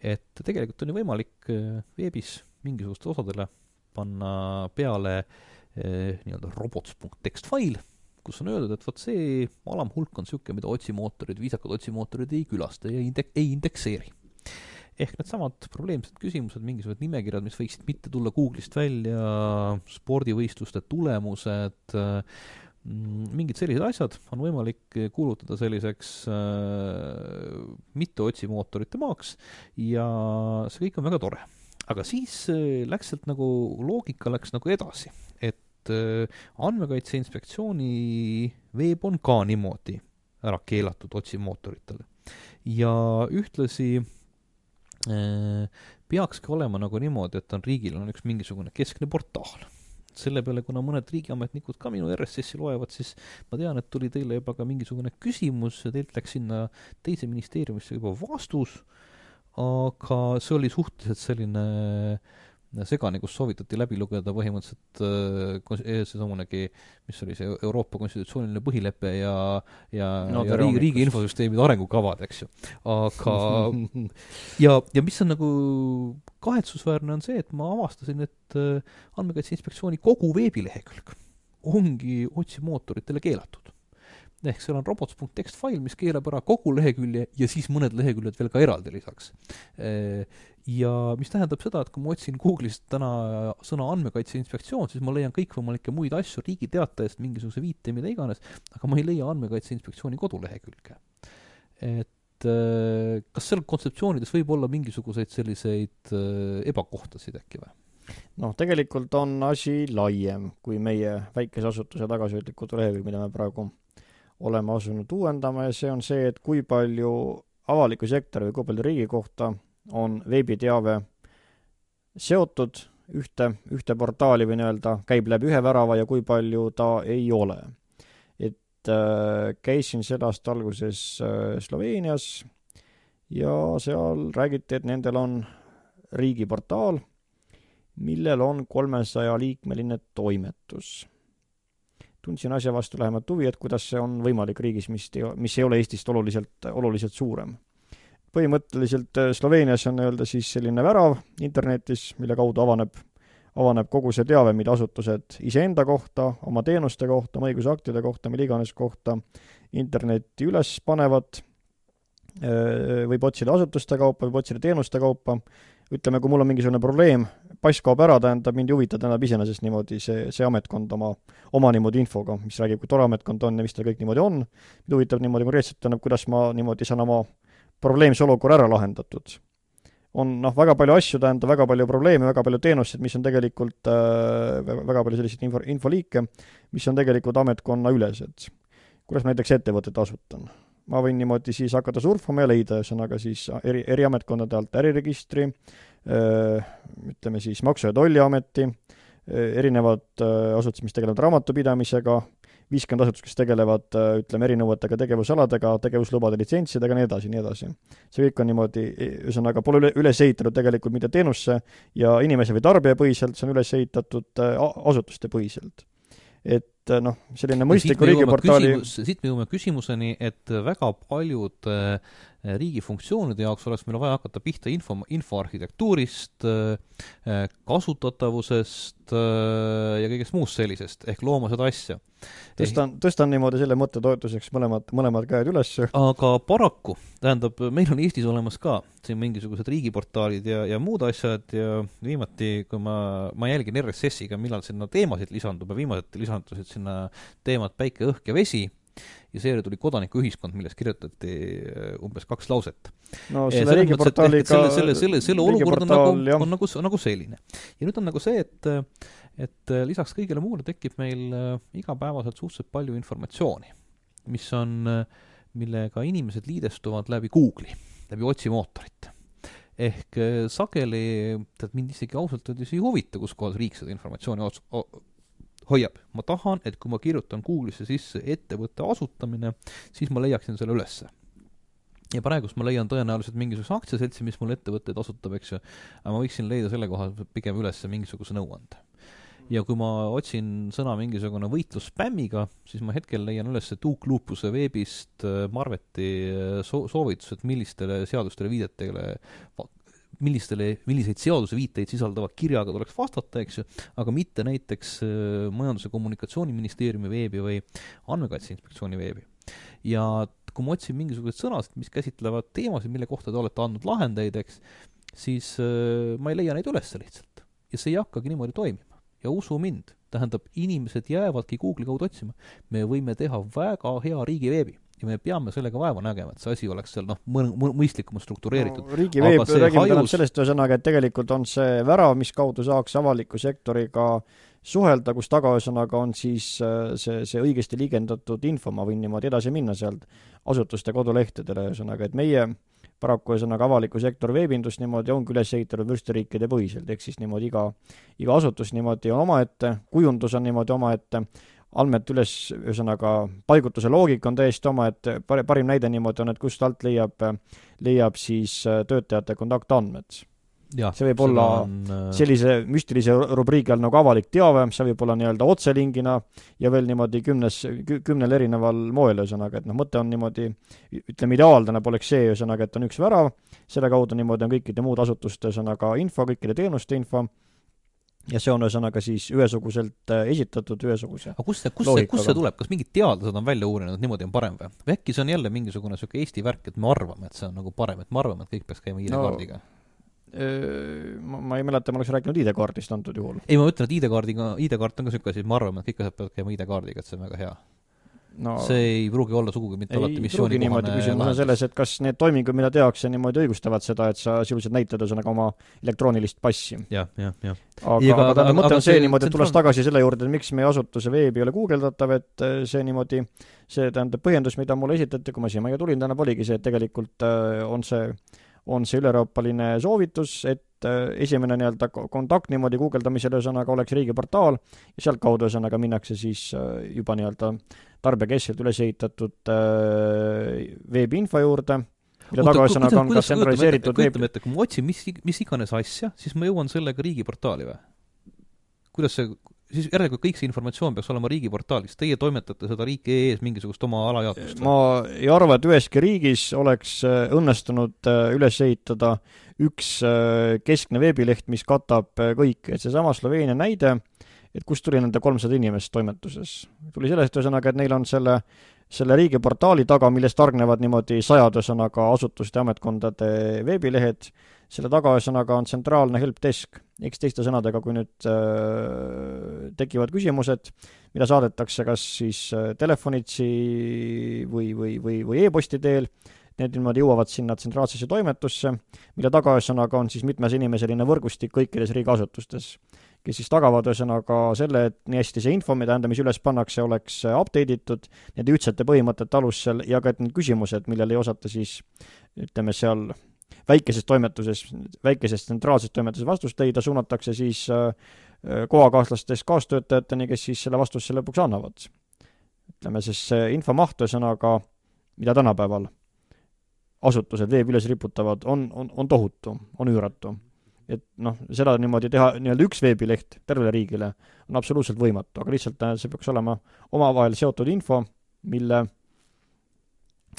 et tegelikult on ju võimalik äh, veebis mingisugustele osadele panna peale äh, nii-öelda robots.txt fail, kus on öeldud, et vot see alamhulk on niisugune, mida otsimootorid, viisakad otsimootorid ei külasta ja indek-, ei indekseeri ehk needsamad probleemsed küsimused, mingisugused nimekirjad, mis võiksid mitte tulla Google'ist välja, spordivõistluste tulemused, mm, mingid sellised asjad on võimalik kuulutada selliseks äh, mitte otsimootorite maaks ja see kõik on väga tore. aga siis äh, läks sealt nagu, loogika läks nagu edasi, et äh, Andmekaitse Inspektsiooni veeb on ka niimoodi ära keelatud otsimootoritele. ja ühtlasi Äh, peakski olema nagu niimoodi, et on riigil on üks mingisugune keskne portaal. selle peale, kuna mõned riigiametnikud ka minu RSS-i loevad, siis ma tean, et tuli teile juba ka mingisugune küsimus ja teilt läks sinna teise ministeeriumisse juba vastus, aga see oli suhteliselt selline äh, segane, kus soovitati läbi lugeda põhimõtteliselt äh, seesamunegi, mis oli see Euroopa konstitutsiooniline põhilepe ja ja no,, ja riigi, riigi infosüsteemide arengukavad, eks ju. aga ja, ja mis on nagu kahetsusväärne, on see, et ma avastasin, et äh, Andmekaitse Inspektsiooni kogu veebilehekülg ongi otsimootoritele keelatud ehk seal on robots.txt fail, mis keelab ära kogu lehekülje ja siis mõned leheküljed veel ka eraldi lisaks. Ja mis tähendab seda, et kui ma otsin Google'ist täna sõna andmekaitse inspektsioon, siis ma leian kõikvõimalikke muid asju Riigi Teatajast, mingisuguse viite, mida iganes, aga ma ei leia andmekaitse inspektsiooni kodulehekülge. et kas seal kontseptsioonides võib olla mingisuguseid selliseid ebakohtasid äkki või? noh, tegelikult on asi laiem kui meie väikese asutuse tagasihoidlikud lehekülg, mida me praegu oleme asunud uuendama ja see on see, et kui palju avaliku sektori või kui palju riigi kohta on veebiteave seotud ühte, ühte portaali või nii-öelda käib läbi ühe värava ja kui palju ta ei ole. et äh, käisin selle aasta alguses äh, Sloveenias ja seal räägiti, et nendel on riigiportaal, millel on kolmesaja liikmeline toimetus tundsin asja vastu lähemat huvi, et kuidas see on võimalik riigis, mis, mis ei ole Eestist oluliselt, oluliselt suurem. põhimõtteliselt äh, Sloveenias on nii-öelda siis selline värav internetis, mille kaudu avaneb, avaneb kogu see teave, mida asutused iseenda kohta, oma teenuste kohta, oma õigusaktide kohta, mille iganes kohta internetti üles panevad, äh, võib otsida asutuste kaupa, võib otsida teenuste kaupa, ütleme, kui mul on mingisugune probleem, pass kaob ära, tähendab, mind ei huvita, tähendab iseenesest niimoodi see, see ametkond oma, oma niimoodi infoga, mis räägib, kui tore ametkond on ja mis tal kõik niimoodi on, mind huvitab niimoodi konkreetselt, tähendab, kuidas ma niimoodi saan oma probleemse olukorra ära lahendatud. on noh, väga palju asju, tähendab, väga palju probleeme, väga palju teenuseid, mis on tegelikult äh, väga palju selliseid info, infoliike, mis on tegelikult ametkonnaülesed. kuidas ma näiteks ettevõtet asutan ma võin niimoodi siis hakata surfama ja leida, ühesõnaga siis eri, eri ametkondade alt äriregistri, ütleme siis Maksu- ja Tolliameti, erinevad asutused, mis tegelevad raamatupidamisega, viiskümmend asutust, kes tegelevad, ütleme, erinevatega tegevusaladega, tegevuslubade litsentsidega, nii edasi, nii edasi. see kõik on niimoodi, ühesõnaga, pole üle, üles ehitatud tegelikult mitte teenusse ja inimese või tarbija põhiselt, see on üles ehitatud asutuste põhiselt et noh, selline mõistliku riigiportaali siit me jõuame küsimuseni, et väga paljud äh, riigi funktsioonide jaoks oleks meil vaja hakata pihta info, infoarhitektuurist, äh, kasutatavusest ja kõigest muust sellisest, ehk looma seda asja. tõstan, tõstan niimoodi selle mõtte toetuseks mõlemad, mõlemad käed üles. aga paraku, tähendab, meil on Eestis olemas ka siin mingisugused riigiportaalid ja, ja muud asjad ja viimati, kui ma, ma jälgin RSS-iga, millal sinna teemasid lisandub ja viimased lisandusid sinna teemad Päike, õhk ja vesi ja seejärel tuli kodanikuühiskond, milles kirjutati äh, umbes kaks lauset. no selle riigiportaaliga selle, selle, selle, selle olukord on nagu, on nagu, nagu selline. ja nüüd on nagu see, et et äh, lisaks kõigele muule tekib meil äh, igapäevaselt suhteliselt palju informatsiooni, mis on, äh, millega inimesed liidestuvad läbi Google'i, läbi otsimootorite. ehk sageli, tead, mind isegi ausalt öeldes ei huvita, kus kohas riik seda informatsiooni ots-, hoiab. ma tahan, et kui ma kirjutan Google'isse sisse ettevõtte asutamine, siis ma leiaksin selle ülesse. Ja praegust ma leian tõenäoliselt mingisuguse aktsiaseltsi, mis mul ettevõtteid asutab, eks ju, aga ma võiksin leida selle koha pigem üles mingisuguse nõuande. Ja kui ma otsin sõna mingisugune võitlus spämmiga, siis ma hetkel leian üles Duke Lupuse veebist äh, Marveti äh, so-, soovitused, millistele seadustele viidetele millistele, milliseid seaduseviiteid sisaldava kirjaga tuleks vastata, eks ju, aga mitte näiteks äh, Majandus- ja Kommunikatsiooniministeeriumi veebi või Andmekaitse Inspektsiooni veebi. ja kui ma otsin mingisuguseid sõnasid, mis käsitlevad teemasid, mille kohta te olete andnud lahendeid, eks, siis ma ei leia neid üles lihtsalt. ja see ei hakkagi niimoodi toimima ja usu mind, tähendab, inimesed jäävadki Google'i kaudu otsima. me võime teha väga hea riigiveebi ja me peame sellega vaeva nägema, et see asi oleks seal noh, mõistlikumalt struktureeritud no,. riigiveeb, räägime hajus... sellest ühesõnaga, et tegelikult on see värav, mis kaudu saaks avaliku sektoriga suhelda, kus taga ühesõnaga on siis äh, see, see õigesti liigendatud info, ma võin niimoodi edasi minna sealt asutuste kodulehtedele, ühesõnaga, et meie paraku ühesõnaga avaliku sektori veebindus niimoodi ongi üles ehitatud vürstiriikide põhiselt, ehk siis niimoodi iga, iga asutus niimoodi on omaette, kujundus on niimoodi omaette, andmete üles, ühesõnaga paigutuse loogika on täiesti omaette, parim näide niimoodi on, et kust alt leiab, leiab siis töötajate kontaktandmed. See võib olla on... Äh, sellise müstilise rubriigi all nagu avalik teave, see võib olla nii-öelda otselingina ja veel niimoodi kümnes, kümnel erineval moel, ühesõnaga, et noh, mõte on niimoodi, ütleme, ideaalne poleks see, ühesõnaga, et on üks värav, selle kaudu niimoodi on kõikide muude asutuste, ühesõnaga, info, kõikide teenuste info, ja see on ühesõnaga siis ühesuguselt äh, esitatud ühesuguse aga kust see, kust see, kust see tuleb, kas mingid teadlased on välja uurinud, et niimoodi on parem või? või äkki see on jälle mingisugune niisugune Eesti värk, et me arvame, et see on nagu parem, et me arvame, et kõik peaks käima ID-kaardiga no.? ma, ma ei mäleta, ma oleks rääkinud ID-kaardist antud juhul. ei, ma ütlen, et ID-kaardiga, ID-kaart on ka niisugune asi, et me arvame, et kõik asjad peavad käima ID-kaardiga, et see on väga hea no see ei pruugi olla sugugi mitte alati missioonikohane küsimus on selles, et kas need toimingud, mida tehakse, niimoodi õigustavad seda, et sa sisuliselt näitad ühesõnaga oma elektroonilist passi ja,. jah, jah, jah. aga, aga tähendab, mõte on see niimoodi, et tulles tagasi selle juurde, et miks meie asutuse veeb ei ole guugeldatav, et äh, see niimoodi, see tähendab põhjendus, mida mulle esitati, kui ma siia majja tulin, tähendab, oligi see, et tegelikult äh, on see on see üleroopaline soovitus, et äh, esimene nii-öelda kontakt niimoodi guugeldamisel ühesõnaga oleks riigiportaal ja sealtkaudu ühesõnaga minnakse siis äh, juba nii-öelda tarbijakeskselt üles ehitatud äh, veebiinfo juurde, mille taga ühesõnaga on ka tsentraliseeritud veeb kujutame ette, kui ma otsin mis, mis iganes asja, siis ma jõuan sellega riigiportaali või? kuidas see, siis järelikult kõik see informatsioon peaks olema riigiportaalis, teie toimetate seda riik.ee-s mingisugust oma alajaotust? ma ei arva, et üheski riigis oleks äh, õnnestunud äh, üles ehitada üks äh, keskne veebileht, mis katab kõike, et seesama Sloveenia näide, et kust tuli nende kolmsada inimest toimetuses? tuli sellest ühesõnaga, et neil on selle selle riigiportaali taga, millest hargnevad niimoodi sajad ühesõnaga asutuste ja ametkondade veebilehed, selle taga ühesõnaga on tsentraalne helpdesk, eks teiste sõnadega, kui nüüd äh, tekivad küsimused, mida saadetakse kas siis äh, telefonitsi või, või, või, või e-posti teel, need niimoodi jõuavad sinna tsentraalsesse toimetusse, mille taga ühesõnaga on siis mitmesinimesline võrgustik kõikides riigiasutustes kes siis tagavad ühesõnaga selle, et nii hästi see info, mida tähendab, mis üles pannakse, oleks update itud nende ühtsete põhimõtete alusel ja ka et need küsimused, millele ei osata siis ütleme seal väikeses toimetuses, väikeses tsentraalses toimetuses vastust leida, suunatakse siis äh, kohakaaslastest kaastöötajateni, kes siis selle vastuse lõpuks annavad. ütleme siis see infomaht, ühesõnaga, mida tänapäeval asutused veebi üles riputavad, on, on, on tohutu, on üüratu et noh, seda niimoodi teha nii-öelda üks veebileht tervele riigile on absoluutselt võimatu, aga lihtsalt äh, see peaks olema omavahel seotud info, mille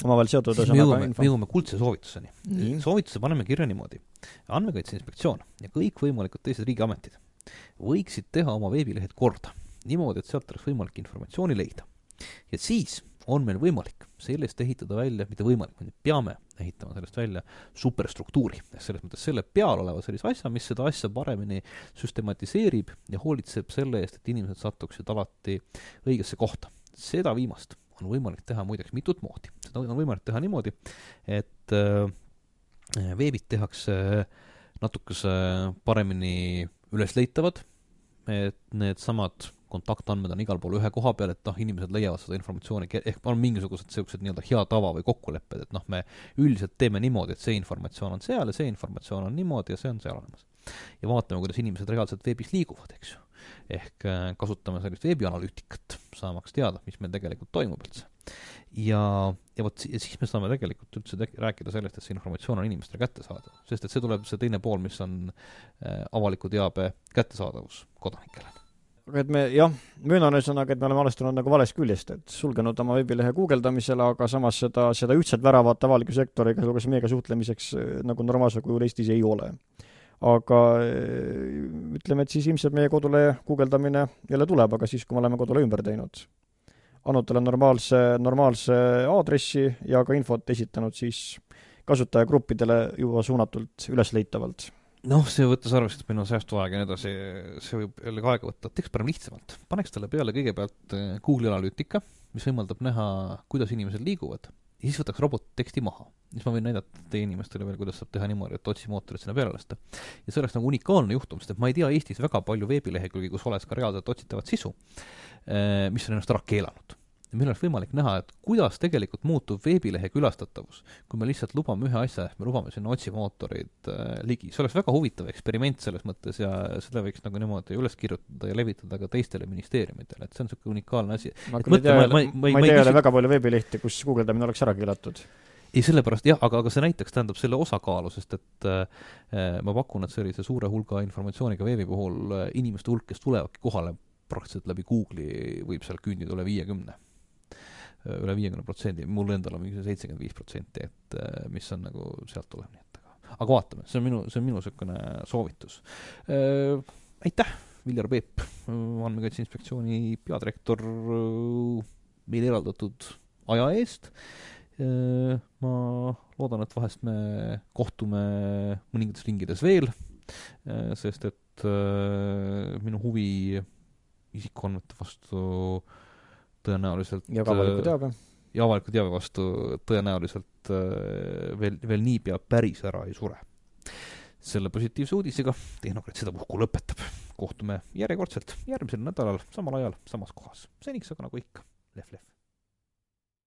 omavahel seotud me jõuame, me jõuame kuldse soovituseni mm.. soovituse paneme kirja niimoodi. andmekaitse Inspektsioon ja kõikvõimalikud teised riigiametid võiksid teha oma veebilehed korda, niimoodi, et sealt oleks võimalik informatsiooni leida. ja siis on meil võimalik sellest ehitada välja, mitte võimalik, me peame ehitama sellest välja superstruktuuri, selles mõttes selle peal oleva sellise asja, mis seda asja paremini süstematiseerib ja hoolitseb selle eest, et inimesed satuksid alati õigesse kohta. seda viimast on võimalik teha muideks mitut moodi. seda on võimalik teha niimoodi, et äh, veebid tehakse natukese paremini ülesleitavad, et needsamad kontaktandmed on igal pool ühe koha peal, et noh, inimesed leiavad seda informatsiooni, ehk on mingisugused niisugused nii-öelda hea tava või kokkulepped, et noh, me üldiselt teeme niimoodi, et see informatsioon on seal ja see informatsioon on niimoodi ja see on seal olemas. ja vaatame, kuidas inimesed reaalselt veebis liiguvad, eks ju. Ehk äh, kasutame sellist veebianalüütikat, saamaks teada, mis meil tegelikult toimub üldse. ja, ja vot, siis me saame tegelikult üldse rääkida sellest, et see informatsioon on inimestele kättesaadav, sest et see tuleb, see teine pool, mis on äh, avaliku teabe kättesaadavus kodanikele aga et me jah, möönan ühesõnaga, et me oleme alustanud nagu valest küljest, et sulgenud oma veebilehe guugeldamisele, aga samas seda, seda ühtset väravat avaliku sektoriga, sealhulgas meiega suhtlemiseks eh, nagu normaalsel kujul Eestis ei ole. Aga eh, ütleme, et siis ilmselt meie kodulehe guugeldamine jälle tuleb, aga siis, kui me oleme kodulehe ümber teinud. andnud talle normaalse, normaalse aadressi ja ka infot esitanud siis kasutajagruppidele juba suunatult ülesleitavalt noh, see võttes arvesse minu säästuaeg ja nii edasi, see võib jällegi aega võtta, teeks parem lihtsamalt. paneks talle peale kõigepealt eh, Google'i analüütika, mis võimaldab näha, kuidas inimesed liiguvad, ja siis võtaks robotteksti maha. siis ma võin näidata teie inimestele veel, kuidas saab teha niimoodi, et otsimootorit sinna peale lasta. ja see oleks nagu unikaalne juhtum, sest et ma ei tea Eestis väga palju veebilehekülgi, kus oleks ka reaalselt otsitavat sisu, eh, mis on ennast ära keelanud ja meil oleks võimalik näha, et kuidas tegelikult muutub veebilehe külastatavus, kui me lihtsalt lubame ühe asja, ehk me lubame sinna otsimootorid äh, ligi. see oleks väga huvitav eksperiment selles mõttes ja seda võiks nagu niimoodi üles kirjutada ja levitada ka teistele ministeeriumidele, et see on niisugune unikaalne asi. ma küll ei tea, ma, ma, ma ei tea jälle väga palju veebilehti, kus guugeldamine oleks ära keelatud ei, sellepärast jah, aga, aga see näiteks tähendab selle osakaalu, sest et äh, ma pakun, et sellise suure hulga informatsiooniga veebi puhul äh, inimeste hulk, kes tulevadki kohale praktiliselt läbi Google'i, võib seal küündida üle viiekümne üle viiekümne protsendi, mul endal on mingi seitsekümmend viis protsenti, et äh, mis on nagu sealt tuleb, nii et aga, aga vaatame, see on minu, see on minu niisugune soovitus. Äh, aitäh, Viljar Peep, Andmekaitse Inspektsiooni peadirektor, meile eraldatud aja eest. Äh, ma loodan, et vahest me kohtume mõningates ringides veel, sest et minu huvi isikuandmete vastu äh, tõenäoliselt ja avaliku teabe. ja avaliku teabe vastu tõenäoliselt äh, veel, veel niipea päris ära ei sure. selle positiivse uudisega Tehnokraat sedapuhku lõpetab. kohtume järjekordselt järgmisel nädalal samal ajal samas kohas. seniks aga nagu ikka, lehv-lehv.